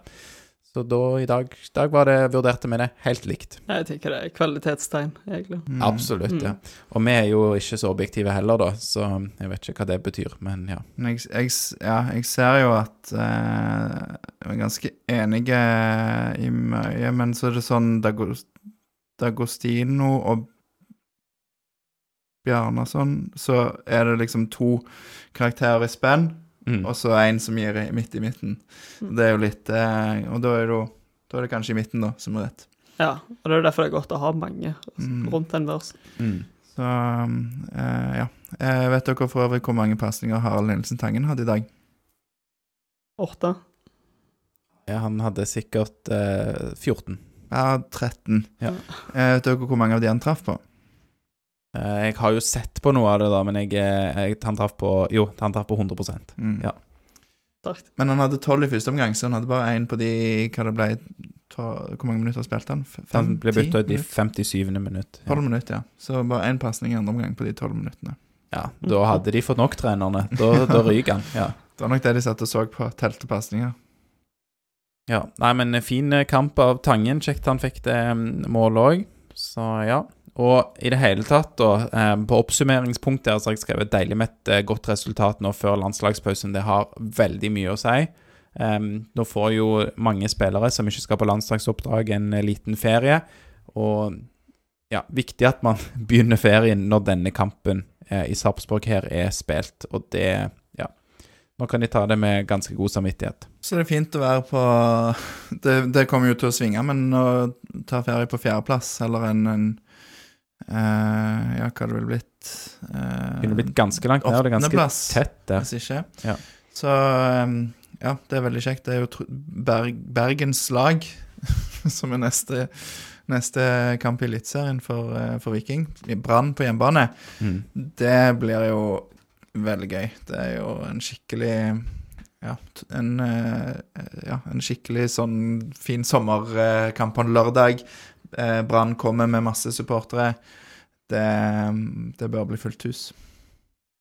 Så da i dag, dag var det, vurderte vi det helt likt. Jeg tenker det er kvalitetstegn, egentlig. Mm. Absolutt, ja. Og vi er jo ikke så objektive heller, da, så jeg vet ikke hva det betyr, men ja. Jeg, jeg, ja, jeg ser jo at eh, er ganske enige i mye, men så er det sånn Dagostino og Bjarnason, så er det liksom to karakterer i spenn, Mm. og så en som gir midt i midten. Det er jo litt eh, Og da er, det da er det kanskje i midten, da, som er rett. Ja, og det er derfor det er godt å ha mange Mm. rundt en børs. Mm. Så eh, ja. Eh, vet dere for øvrig hvor mange pasninger Harald Nilsen Tangen hadde i dag? Åtte. Ja, han hadde sikkert eh, 14. Ja, 13. Ja. Eh, vet dere hvor mange av de han traff på? Eh, jeg har jo sett på noe av det, da, men jeg, eh, jeg, han traff på Jo, han traff på 100 Mm. Ja. Men han hadde tolv i første omgang, så han hadde bare én på de Hva det ble to, Hvor mange minutter spilte han? Fem, Han ble bytta ut i 57. minutt. Ja. Tolv minutter, ja. Så bare én pasning i andre omgang på de tolv minuttene. ja, da hadde de fått nok trenerne. Da, da ryker han. Ja. Det var nok det de satt og så på, telte pasninger. ja. Nei, men fin eh, kamp av Tangen. Kjekt han fikk det mm, målet òg. Så ja. Og i det hele tatt, da, eh, på oppsummeringspunktet har jeg skrevet deilig med et eh, godt resultat nå før landslagspausen. Det har veldig mye å si. Nå får jo mange spillere som ikke skal på landslagsoppdrag, en eh, liten ferie. Og ja, viktig at man begynner ferien når denne kampen eh, i Sarpsborg her er spilt. Og det Ja. Nå kan de ta det med ganske god samvittighet. Så det er fint å være på Det, det kommer jo til å svinge, men å ta ferie på fjerdeplass eller en, en eh, Ja, hva hadde det vel blitt? Uh, Kunne blitt ganske langt ned. Det ganske plass, tett der. Hvis ikke. Ja. Så ja, det er veldig kjekt. Det er jo Berg, Bergens lag som er neste, neste kamp i Eliteserien for, eh, for Viking. Brann på hjemmebane. Mm. Det blir jo veldig gøy. Det er jo en skikkelig ja, en, eh, ja, en skikkelig sånn fin sommerkamp på en lørdag. Eh, Brann kommer med masse supportere. Det, det bør bli fullt hus.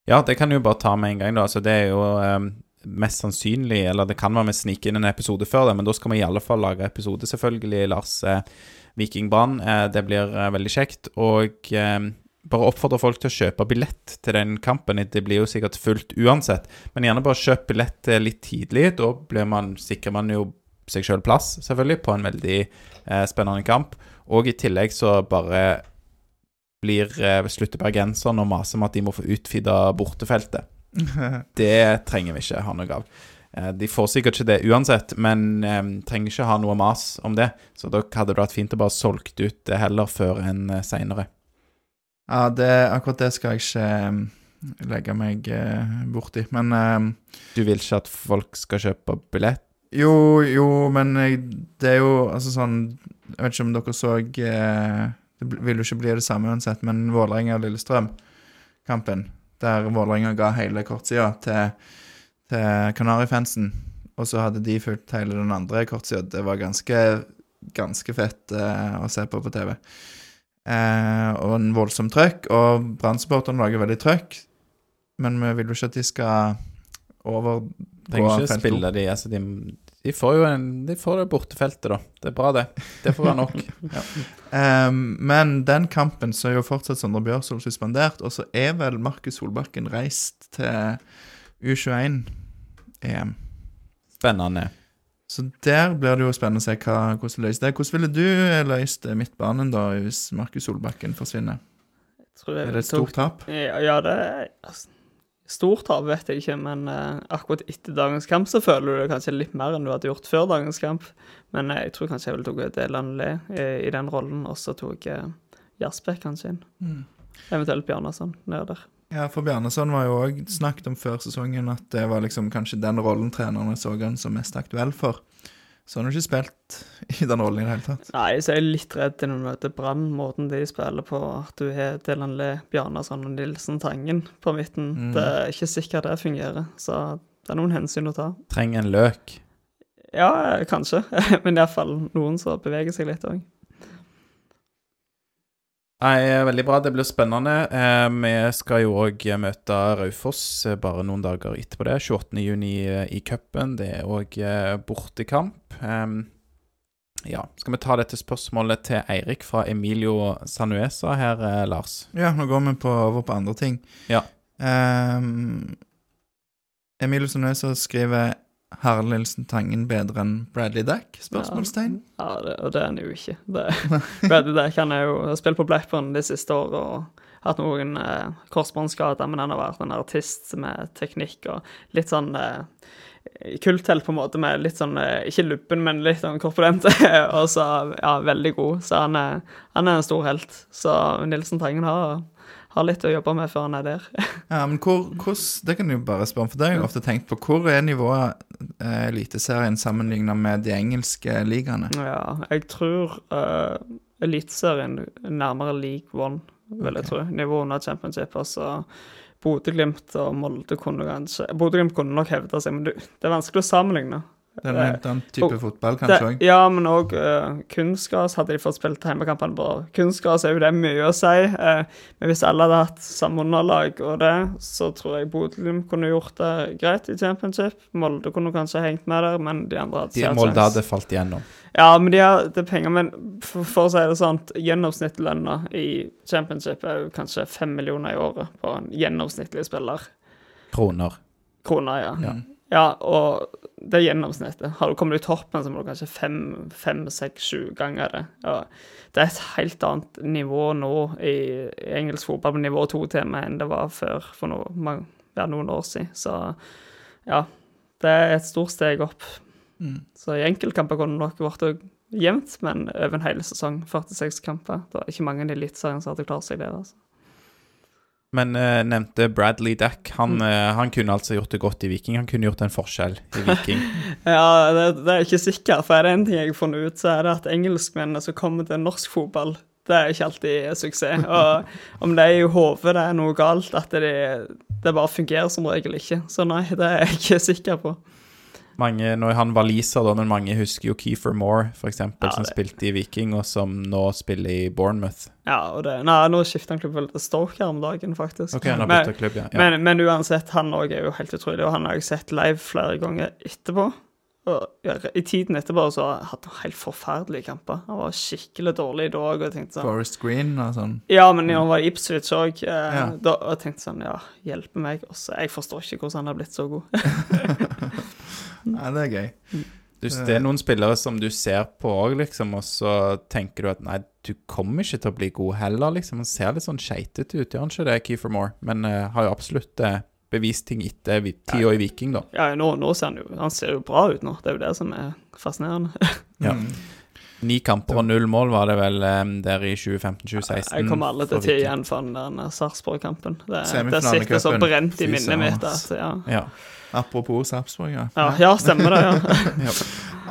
Ja, det kan du jo bare ta med en gang, da. Altså, det er jo eh, mest sannsynlig Eller det kan være vi sniker inn en episode før det, men da skal vi i alle fall lage episode, selvfølgelig, Lars eh, Viking Brann. Eh, det blir eh, veldig kjekt. Og eh, bare oppfordre folk til å kjøpe billett til den kampen. Det blir jo sikkert fullt uansett, men gjerne bare kjøp billett litt tidlig. Da blir man, sikrer man jo seg sjøl plass, selvfølgelig, på en veldig eh, spennende kamp. Og i tillegg så bare blir eh, slutter bergenserne å mase om at de må få utvida bortefeltet. Det trenger vi ikke ha noe av. Eh, De får sikkert ikke det uansett, men eh, trenger ikke ha noe mas om det. Så da hadde det vært fint å bare solgt ut det heller før enn seinere. Ja, det, akkurat det skal jeg ikke legge meg eh, borti. Men eh, Du vil ikke at folk skal kjøpe billett? jo, jo, men det er jo altså sånn Jeg vet ikke om dere så eh, Det vil jo ikke bli det samme uansett, men Vålerenga-Lillestrøm-kampen, der Vålerenga ga hele kortsida til, til Kanarifansen, og så hadde de fulgt hele den andre kortsida. Det var ganske, ganske fett eh, å se på på TV. Eh, og en voldsom trøkk, og Brann-supporterne lager veldig trøkk, men vi vil jo ikke at de skal over Trenger ikke felt spille de, altså de, de får jo en, de får det bortefeltet, da. Det er bra, det. Det får være nok. Ja. um, men den kampen så er jo fortsatt Sondre Bjørsol suspendert, og så er vel Markus Solbakken reist til U21-EM. Spennende. Så der blir det jo spennende å se hva, hvordan det løses det. Hvordan ville du løst midtbanen da, hvis Markus Solbakken forsvinner? Tror jeg Er det et tok- stort tap? Ja, ja, det er altså, Stort tap vet jeg ikke, men eh, akkurat etter dagens kamp så føler du det kanskje litt mer enn du hadde gjort før dagens kamp. Men eh, jeg tror kanskje jeg ville tatt Delan Le i, i den rollen, og så tok jeg Jasbekk kanskje inn. Mm. Eventuelt Bjarnason nede der. Ja, for Bjarnason var jo òg snakket om før sesongen at det var liksom kanskje den rollen trenerne så han som mest aktuell for. Så han har ikke spilt i den rollen i det hele tatt. Nei, så er jeg litt redd når du møter Brann, måten de spiller på. At du har Dylan Le, Bjarnason og Nilsen Tangen på midten. Mm. Det er ikke sikkert det fungerer, så det er noen hensyn å ta. Trenger en løk. Ja, eh, kanskje, men iallfall noen som beveger seg litt òg. Nei, eh, veldig bra. Det blir spennende. Eh, vi skal jo òg møte Raufoss eh, bare noen dager etterpå det. 28.6 eh, i cupen. Det er òg bortekamp. Eh, ja, skal vi ta dette spørsmålet til Eirik fra Emilio Sanuesa her, eh, Lars? Ja, nå går vi på, over på andre ting. Ja. Emilio Sanuesa skriver Harald Nilsen Tangen bedre enn Bradley Dack? Spørsmålstegn. Ja, det, og det er han jo ikke. Bradley Dack han er jo har spilt på Blackburn de siste årene og hatt noen eh, korsbåndskader, men han har vært en artist med teknikk og litt sånn eh, kulthelt på en måte, med litt sånn eh, Ikke lubben, men litt sånn korpulent. og så, ja, veldig god. Så han er, han er en stor helt. Så Nilsen Tangen har, har litt å jobbe med før han er der. Ja, men hvor, hvordan, Det kan du bare spørre om, for det har jeg ofte tenkt på. Hvor er nivået eh, Eliteserien sammenlignet med de engelske ligaene? Ja, jeg tror uh, Eliteserien er nærmere League One, vil jeg tro. Nivået under championship. Altså Bodø-Glimt og Molde kunne kanskje Bodø-Glimt kunne nok hevde seg, men du, det er vanskelig å sammenligne. Det en helt annen type og- fotball, kanskje òg. ja, men òg uh, kunstgras. Hadde de fått spilt hjemmekampene på kunstgras, er jo det mye å si. Uh, men hvis alle hadde hatt samme underlag og det, så tror jeg Bodø-Glimt kunne gjort det greit i championship. Molde kunne kanskje hengt med der, men de andre hadde De, Molde hadde falt igjennom. Ja, men de hadde er penger. Men for, for å si det sånn, gjennomsnittslønna i championship er jo kanskje fem millioner i året på en gjennomsnittlig spiller. Kroner. Kroner, ja. Ja. Ja, og det er gjennomsnittet. Har du kommet i toppen, så må du kanskje fem, fem seks, sju ganger det. Ja. Det er et helt annet nivå nå i, i engelsk fotball på nivå to-tema enn det var før for noe, ja, noen år siden. Så ja, det er et stort steg opp. Mm. Så i enkeltkamper kunne det nok vært jevnt, men over en hel sesong, 46 kamper. Det er ikke mange i Eliteserien som hadde klart seg der. altså. Men uh, nevnte Bradley Dack. Han, Mm. uh, han kunne altså gjort det godt i Viking. Han kunne gjort en forskjell i Viking. Ja, det, det er ikke sikkert, for er det en ting jeg har funnet ut, så er det at engelskmennene som kommer til norsk fotball, det er ikke alltid suksess. Og om det er i hodet det er noe galt, at det, det bare fungerer som regel ikke. Så nei, det er jeg ikke sikker på. Mange, nå er han waliser, da, men mange husker jo Keefer Moore, eksempel, Ja, som det- spilte i Viking, og som nå spiller i Bournemouth. Ja, og det, nei, nå skifter han klubb vel til Stoke her om dagen, faktisk. Ok, han har Men- klubb, ja. ja. Men, men uansett, han òg er jo helt utrolig, og han har jeg sett live flere ganger etterpå. Og ja, I tiden etterpå så har han hatt helt forferdelige kamper. Han var skikkelig dårlig da òg, og tenkte sånn Forest Green og sånn. Ja, men når han var i Ipswich òg, eh, Ja. da og tenkte sånn Ja, hjelpe meg. Også, jeg forstår ikke hvordan han har blitt så god. Ja, det er gøy. Du, det er noen spillere som du ser på òg, liksom, og så tenker du at nei, du kommer ikke til å bli god heller, liksom. Han ser litt sånn skeitete ut, gjør han ikke det, Keefer Moore? Men uh, har jo absolutt uh, bevist ting etter vi- år i Viking, da. Ja, nå, nå ser han jo Han ser jo bra ut nå. Det er jo det som er fascinerende. Ja. Mm. Ni kamper og null mål var det vel um, der i 2015-2016. Jeg kommer alle til å tie igjen for den der Sarpsborg-kampen. Det, det sitter så brent i minnet mitt at ja. Ja. Apropos Sarpsborg, ja. ja. Ja, stemmer det. ja.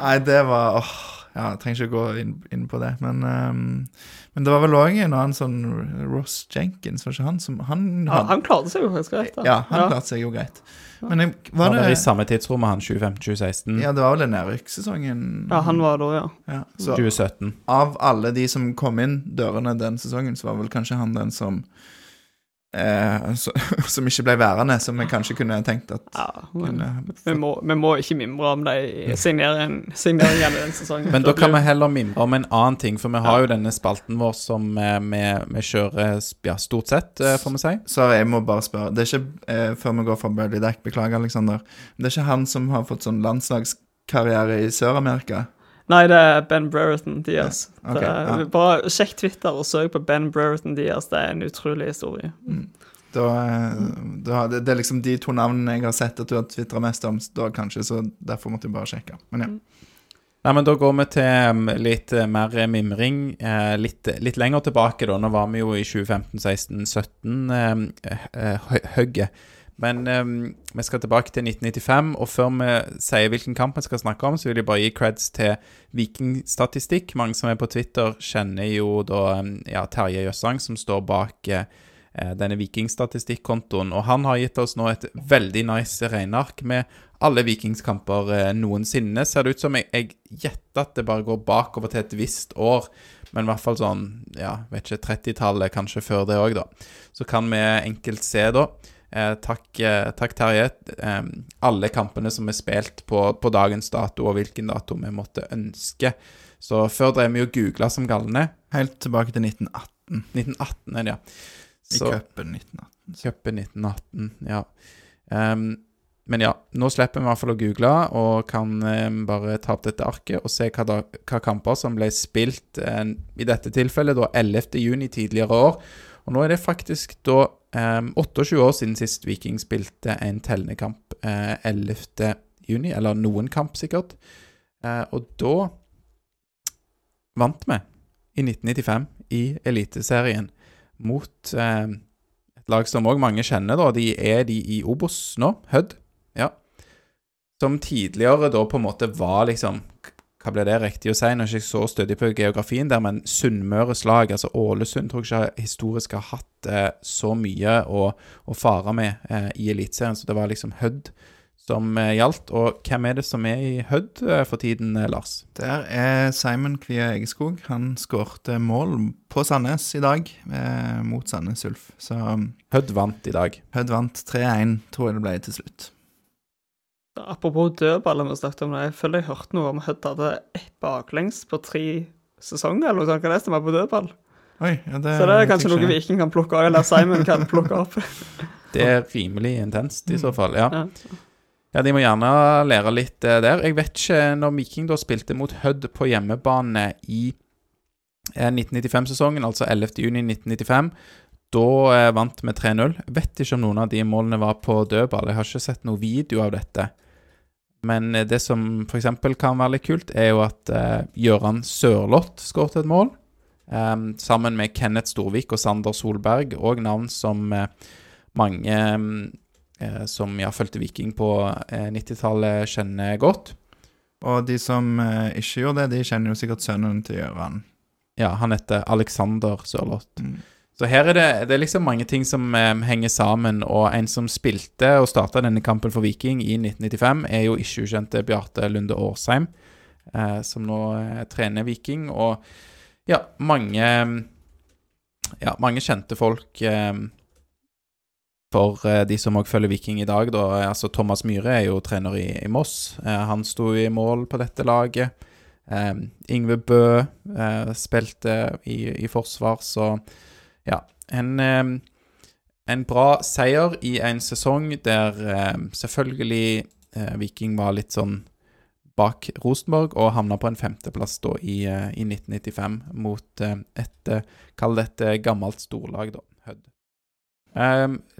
Nei, det var åh, ja, Jeg trenger ikke gå inn, inn på det, men um, Men det var vel òg en annen sånn Ross Jenkins, var ikke han som Han, Ja, han klarte seg jo faktisk greit. ja, han klarte seg jo greit. Men jeg, Var var det i det samme tidsrommet, han 2015-2016? Ja, det var vel den nedrykkssesongen. Ja, han var da, ja. Ja, så 2017. av alle de som kom inn dørene den sesongen, så var vel kanskje han den som eh, så, Som ikke ble værende, som vi kanskje kunne tenkt at ja men kunne vi må, vi må ikke mimre om de signering- signeringene den sesongen. Men da kan vi heller mimre om en annen ting, for vi har jo denne spalten vår som eh, vi, vi kjører ja, stort sett, eh, får vi si. Så jeg må bare spørre Det er ikke eh, før vi går fra Birdie Deck, beklager, Alexander. Det er ikke han som har fått sånn landslagskarriere i Sør-Amerika? Nei, det er Ben Brereton Diaz. Yes. Okay, det er, ja. Bare sjekk Twitter og søk på Ben Brereton Diaz. Det er en utrolig historie. Da, eh, da, det, det er liksom de to navnene jeg har sett at du har tvitra mest om, da kanskje, så derfor måtte jeg bare sjekke. Men ja. Nei, men Da går vi til litt eh, mer mimring. Eh, litt, litt lenger tilbake, da. Nå var vi jo i 2015-16-17-hugget. Men um, vi skal tilbake til 1995, og før vi sier hvilken kamp vi skal snakke om, så vil jeg bare gi creds til Vikingstatistikk. Mange som er på Twitter, kjenner jo da um, ja, Terje Jøssang, som står bak eh, denne vikingstatistikkontoen. Og han har gitt oss nå et veldig nice regneark med alle vikingskamper eh, noensinne. Ser det ut som jeg, jeg gjetter at det bare går bakover til et visst år. Men i hvert fall sånn, ja, vet ikke, 30-tallet, kanskje før det òg, da. Så kan vi enkelt se, da. Eh, takk, eh, takk, Terje. Eh, alle kampene som er spilt på, på dagens dato, og hvilken dato vi måtte ønske. Så før drev vi og googla som galne. Helt tilbake til 1918. 1918 er det, ja. I Så- cupen 1918. Cupen 1918, ja. Ehm, men ja, nå slipper vi i hvert fall å google, og kan bare ta opp dette arket og se hva, da, hva kamper som ble spilt i dette tilfellet da 11. juni tidligere år. Og nå er det faktisk da eh, 28 år siden sist Viking spilte en tellende kamp. Eh, 11. juni, eller noen kamp sikkert. Eh, og da vant vi i 1995 i Eliteserien mot eh, et lag som òg mange kjenner, da. De er de i Obos nå, Hødd. Ja. Som tidligere da på en måte var liksom Hva ble det riktig å si? Nå er jeg ikke så stødig på geografien der, men Sunnmøres lag, altså Ålesund, tror jeg ikke historisk har hatt eh, så mye å, å fare med eh, i Eliteserien, så det var liksom Hødd som eh, gjaldt. Og hvem er det som er i Hødd eh, for tiden, eh, Lars? Der er Simon Kvia Egeskog. Han skårte mål på Sandnes i dag, eh, mot Sandnes Ulf. Så Hødd vant i dag. Hødd vant 3-1, tror jeg det ble til slutt. Apropos dødballer vi snakket om det, jeg føler jeg hørte noe om Hødd hadde ett baklengs på tre sesonger, eller noe sånt. Kan det stemme på dødball? Oi, ja, det Så det er kanskje noe. Viking kan plukke av, eller Simon kan plukke opp. Det er rimelig intenst i så fall, ja. Ja. Ja, de må gjerne lære litt eh, der. Jeg vet ikke når Viking da spilte mot Hødd på hjemmebane i eh, 1995-sesongen, altså 11.6.1995. Da eh, vant vi 3-0. Vet ikke om noen av de målene var på dødball. Jeg har ikke sett noe video av dette. Men eh, det som f.eks. kan være litt kult, er jo at eh, Gøran Sørloth skåret et mål. eh, sammen med Kenneth Storvik og Sander Solberg, og navn som eh, mange eh, som ja, fulgte Viking på eh, 90-tallet, kjenner godt. Og de som eh, ikke gjorde det, de kjenner jo sikkert sønnen til Gøran. Ja, han heter Alexander Sørloth. Mm. Så her er det, det er liksom mange ting som eh, henger sammen, og en som spilte og starta denne kampen for Viking i 1995, er jo ikke ukjente Bjarte Lunde Årsheim, eh, som nå eh, trener Viking. Og ja, mange Ja, mange kjente folk eh, for de som òg følger Viking i dag, da. Altså Thomas Myhre er jo trener i, i Moss. Eh, han sto i mål på dette laget. Eh, Ingve Bø eh, spilte i, i forsvar, så ja. En, en bra seier i en sesong der selvfølgelig eh, Viking var litt sånn bak Rosenborg og havna på en femteplass da i, eh, i 1995 mot et eh, Kall det et gammelt storlag, da. Hødd.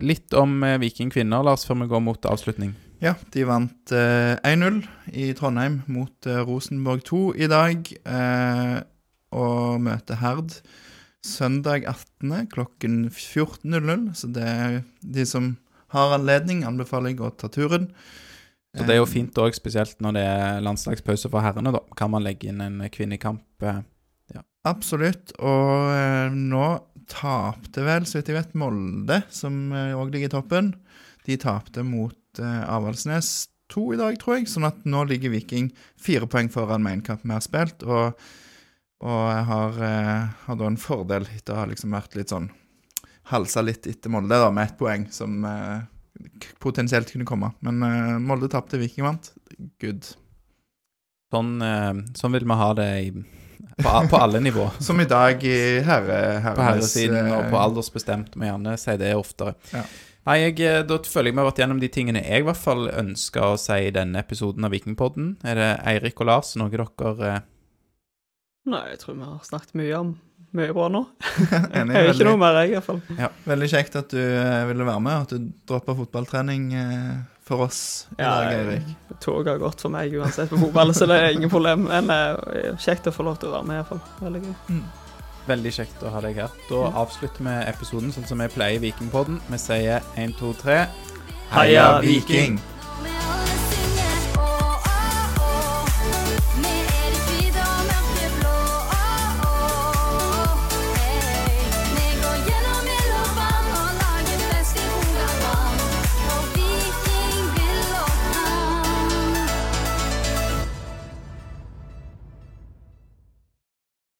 Litt om Viking kvinner, Lars, før vi går mot avslutning. Ja, de vant eh, 1-0 i Trondheim mot eh, Rosenborg 2 i dag. Eh, og møter Herd søndag 18. klokken 14.00. Så det er de som har anledning, anbefaler jeg å ta turen. Så det er jo Eh, fint òg, spesielt når det er landslagspause for herrene, da. Kan man legge inn en kvinnekamp. Ja. Absolutt. Og eh, nå tapte vel, så vidt jeg vet, Molde, som òg ligger i toppen. De tapte mot eh, Avaldsnes 2 i dag, tror jeg. Sånn at nå ligger Viking fire poeng foran med én kamp mer spilt. Og, og jeg har, eh, har da en fordel etter å ha liksom vært litt sånn Halsa litt etter Molde, da, med ett poeng, som eh, potensielt kunne komme. Men eh, Molde tapte, Viking vant. Good. Sånn, sånn vil vi ha det i, på, på alle nivå. Som i dag i herre, På herresiden og på aldersbestemt. Må gjerne si det oftere. Ja. Nei, jeg, Da føler jeg vi har vært gjennom de tingene jeg i hvert fall ønsker å si i denne episoden av Vikingpodden. Er det Eirik og Lars, noe dere Nei, jeg tror vi har snakket mye om mye bra nå. Enig. Jeg er ikke Veldig, noe mer, jeg, i hvert fall. veldig kjekt at du eh, ville være med, og at du droppa fotballtrening eh, for oss i Ja, dag, Eirik. Toget har gått for meg uansett på fotball, så det er ingen problem. Men eh, kjekt å få lov til å være med, i hvert fall. Veldig gøy. Veldig kjekt å ha deg her. Da avslutter vi episoden sånn som vi pleier i Vikingpodden. Vi sier 1, 2, 3 Heia Viking!